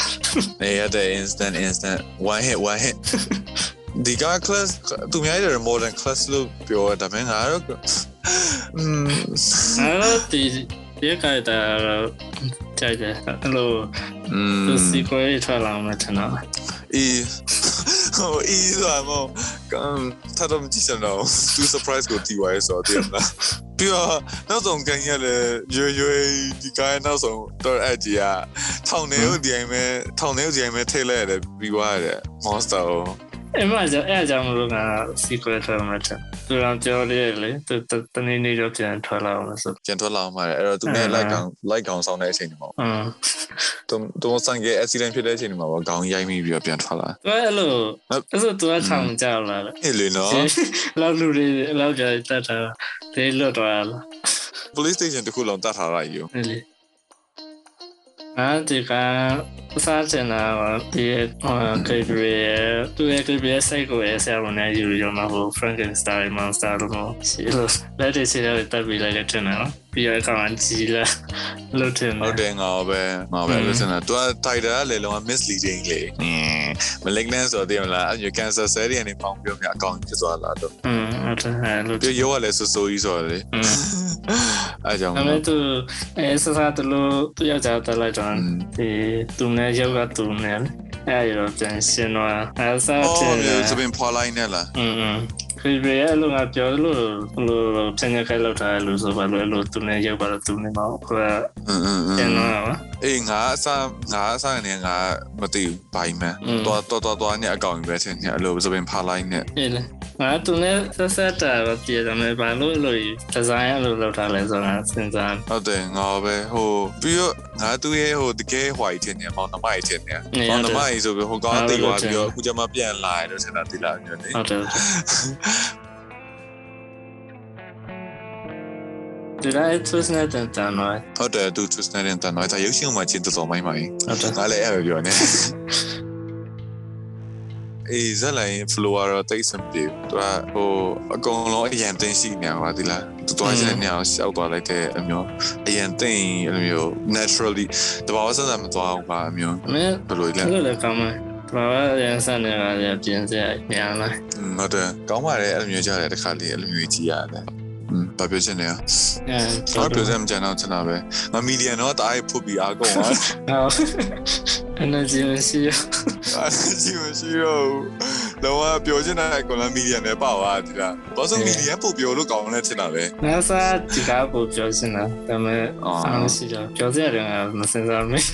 နေရတဲ့ instant instant one hit one hit ဒီက class သူများရဲ့ modern class လို့ပြောတာမင်းငါတော့อืมအဲ့ဒီဒီကတာကြိုက်တယ်အဲ့လိုသူစီကိုထွက်လာမှထင်တာအေး 哦，伊算哦，刚他都没记上到，都 surprise 个 DY 所点啦。对啊，那种感觉嘞，约约你刚才那种都是爱记啊，ထောင်ထဲကိုဒီအိမ်မဲထောင်ထဲကိုဒီအိမ်မဲထိတ်လိုက်ရတယ်ပြီးသွားရတယ် monster 哦。 အဲ့မှာကျအဲ့ကြောင့်မလို့ငါစီကိုထွက်မှထင်သူတော့ပြောလေလေသူတနေ့နေ့တော့ပြန်ထွက်လာအောင်ဆိုကျန်ထွက်လာအောင်ပါတယ်အဲ့တော့သူနဲ့ like ကောင် like ကောင်ဆောင်တဲ့အချိန်တွေမှာอืมသူသူဆိုင်က accident ဖြစ်တဲ့အချိန်တွေမှာပေါ့ခေါင်းရိုက်မိပြီးတော့ပြန်ထွက်လာသူအဲ့လိုအဲ့ဆိုသူကထောင်ကြလာလေအေးလေနော်လောက်လူတွေလောက်ကြတတ်တာဒေးလွတ်သွားလား police station တခုလုံးတတ်ထားလိုက်ယူအဲ့လေ အဲ့ဒီကစားချင်တာဒီကေဘရီသူရဲ့ကေဘရီစိုက်ကိုရဲ့ဆရာဝန်နဲ့ယူရမှာဟို Frankenstein monster လို့ရှိလို့လက်တွေစီတဲ့တပ်ပြီးလိုက်တဲ့တင်နော်ပြီးရကောင်ကြီးလာလို့တင် ဟုတ်တယ်ငါပဲငါပဲလို့စနေတာသူက title ကလည်းလုံးဝ misleading လေအင်း malignant ဆိုတော့တင်မလားအဲ့ cancer cell တွေကနေပေါင်းပြောမြအကောင်ဖြစ်သွားလာတော့ อืมဟုတ်တယ်လို့ ပြီးရောကလည်းဆိုးဆိုးကြီးဆိုတော့လေ อืม အဲ့ကြောင့် အဲ့မဲ့သူအဲဆဆတလို့သူယောက်ျားတက်လိုက်တော့ဒီသူနဲ့ယောက်ကသူနဲ့အဲ့ရတော့ပြန်ရှင်းတော့အဲဆာ အော် တင် ဒီစပင်ဖော်လိုက်နေလား อืม ခေဘရလို့ငါပြောလို့လို့ပြန်ရခိုင်လောက်ထားလို့ဆိုပါလို့လို့သူနဲ့ရောက်ပါတော့သူနဲ့မဟုတ်ခွာအင်းအင်းအပြန်င်းတော့ပါအေးငါအစားငါအစားနေငါမသိဘူးဘိုင်းမယ်တော်တော်တော်တော်နဲ့အကောင်ပဲချင်းအဲ့လိုစပင်ဖော်လိုက်နေအေးလေ ငါသူနဲ့ဆက်ဆက်တာတော့ပြည်တယ်မယ်ဘာလို့လို့ဒီဇိုင်းအဲ့လိုလောက်ထားလဲဆိုတော့စဉ်းစားဟုတ်တယ်ငါပဲဟိုပြီးတော့ငါသူ့ရဲ့ဟိုတကယ်ဟွာကြီးတင်နေမောင်နှမကြီးတင်နေမောင်နှမကြီးဆိုပြီးဟိုကောင်တိတ်သွားပြီးတော့အခုကျမှပြန်လာရတော့စင်တာတိလာညနေဟုတ်တယ်ဒီလိုက် twist နဲ့တန်တန်တော့ဟုတ်တယ်သူ twist နေတဲ့တန်တော့ဒါရုပ်ရှင်မှာချင်းတော်မိုင်းမိုင်းဟုတ်တယ်ငါလည်းအဲ့လိုပြောနေ အေးဇလိုင်း flow တော့တိတ်စံပြေသူကဟိုအကုန်လုံးအရန်တင်ရှိနေပါဒီလားသူသွားချင်တဲ့နေရာကိုရှောက်သွားလိုက်တဲ့အမျိုးအရန်တင်အဲ့လိုမျိုး naturally တဘာဝစစမသွားဘူးပါအမျိုးမင်းဘယ်လိုလဲအဲ့လိုလည်းကောင်းမယ်ဘာဝရန်ဆန်နေကလည်းပြင်စရာညာလားဟုတ်တယ်ကောင်းပါတယ်အဲ့လိုမျိုးကြားတယ်တစ်ခါလေးအဲ့လိုမျိုးကြီးရတယ်อืม ဘာပြောချင်လဲအဲဘာပြောစမ်းမကြမ်းတော့ချင်တာပဲငါမီဒီယံတော့တားရဖုတ်ပြီးအားကုန်သွားဟော energy မရှိရအားကြီးမရှိတော့လောကပြောချင်တဲ့ကွန်လမီဒီယံနဲ့ပါသွားဒီလားဘာလို့မီဒီယံပို့ပြောလို့ကောင်းလဲချင်တာပဲနာဆာဒီကားကိုပြောစင်တာဒါပေမဲ့အားမရှိတော့ပြောစရတယ်မစင်စားမင်း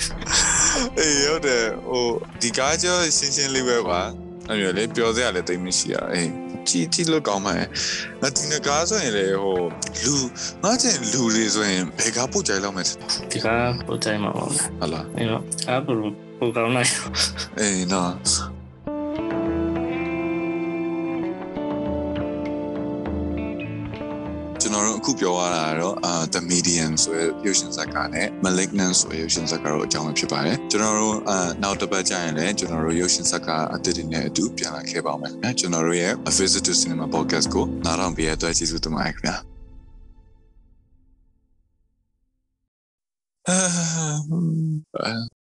အေးဟုတ်တယ်ဟိုဒီကားကျော်ရှင်းရှင်းလေးပဲပါအဲ့လိုလေပြောစရာလည်းတိတ်မရှိရအေး ကြည့်ကြည့်လို့ကောင်းပါရဲ့ငါဒီနကားဆိုရင်လေဟိုလူငါကျင်လူတွေဆိုရင်ဘယ်ကားပို့ကြိုက်လောက်မယ်ဒီကားပို့တိုင်းမှာပါဟုတ်လားအဲ့တော့အားပို့ပို့ကောင်းလိုက်အေးနော် ခုပြောရတာကတော့အာ The Medium ဆိုတဲ့ရုပ်ရှင်ဇာတ်ကားနဲ့ Malignant ဆိုတဲ့ရုပ်ရှင်ဇာတ်ကားတို့အကြောင်းပဲဖြစ်ပါတယ်ကျွန်တော်တို့အာနောက်တစ်ပတ်ကျရင်လည်းကျွန်တော်တို့ရုပ်ရှင်ဇာတ်ကားအသစ်တွေနဲ့အတူပြန်လာခဲ့ပါမယ်ခင်ဗျာကျွန်တော်တို့ရဲ့ A Visit to Cinema Podcast ကိုနားထောင်ပေးရတဲ့အတွက်ကျေးဇူးတင်ပါတယ်ခင်ဗျာအာ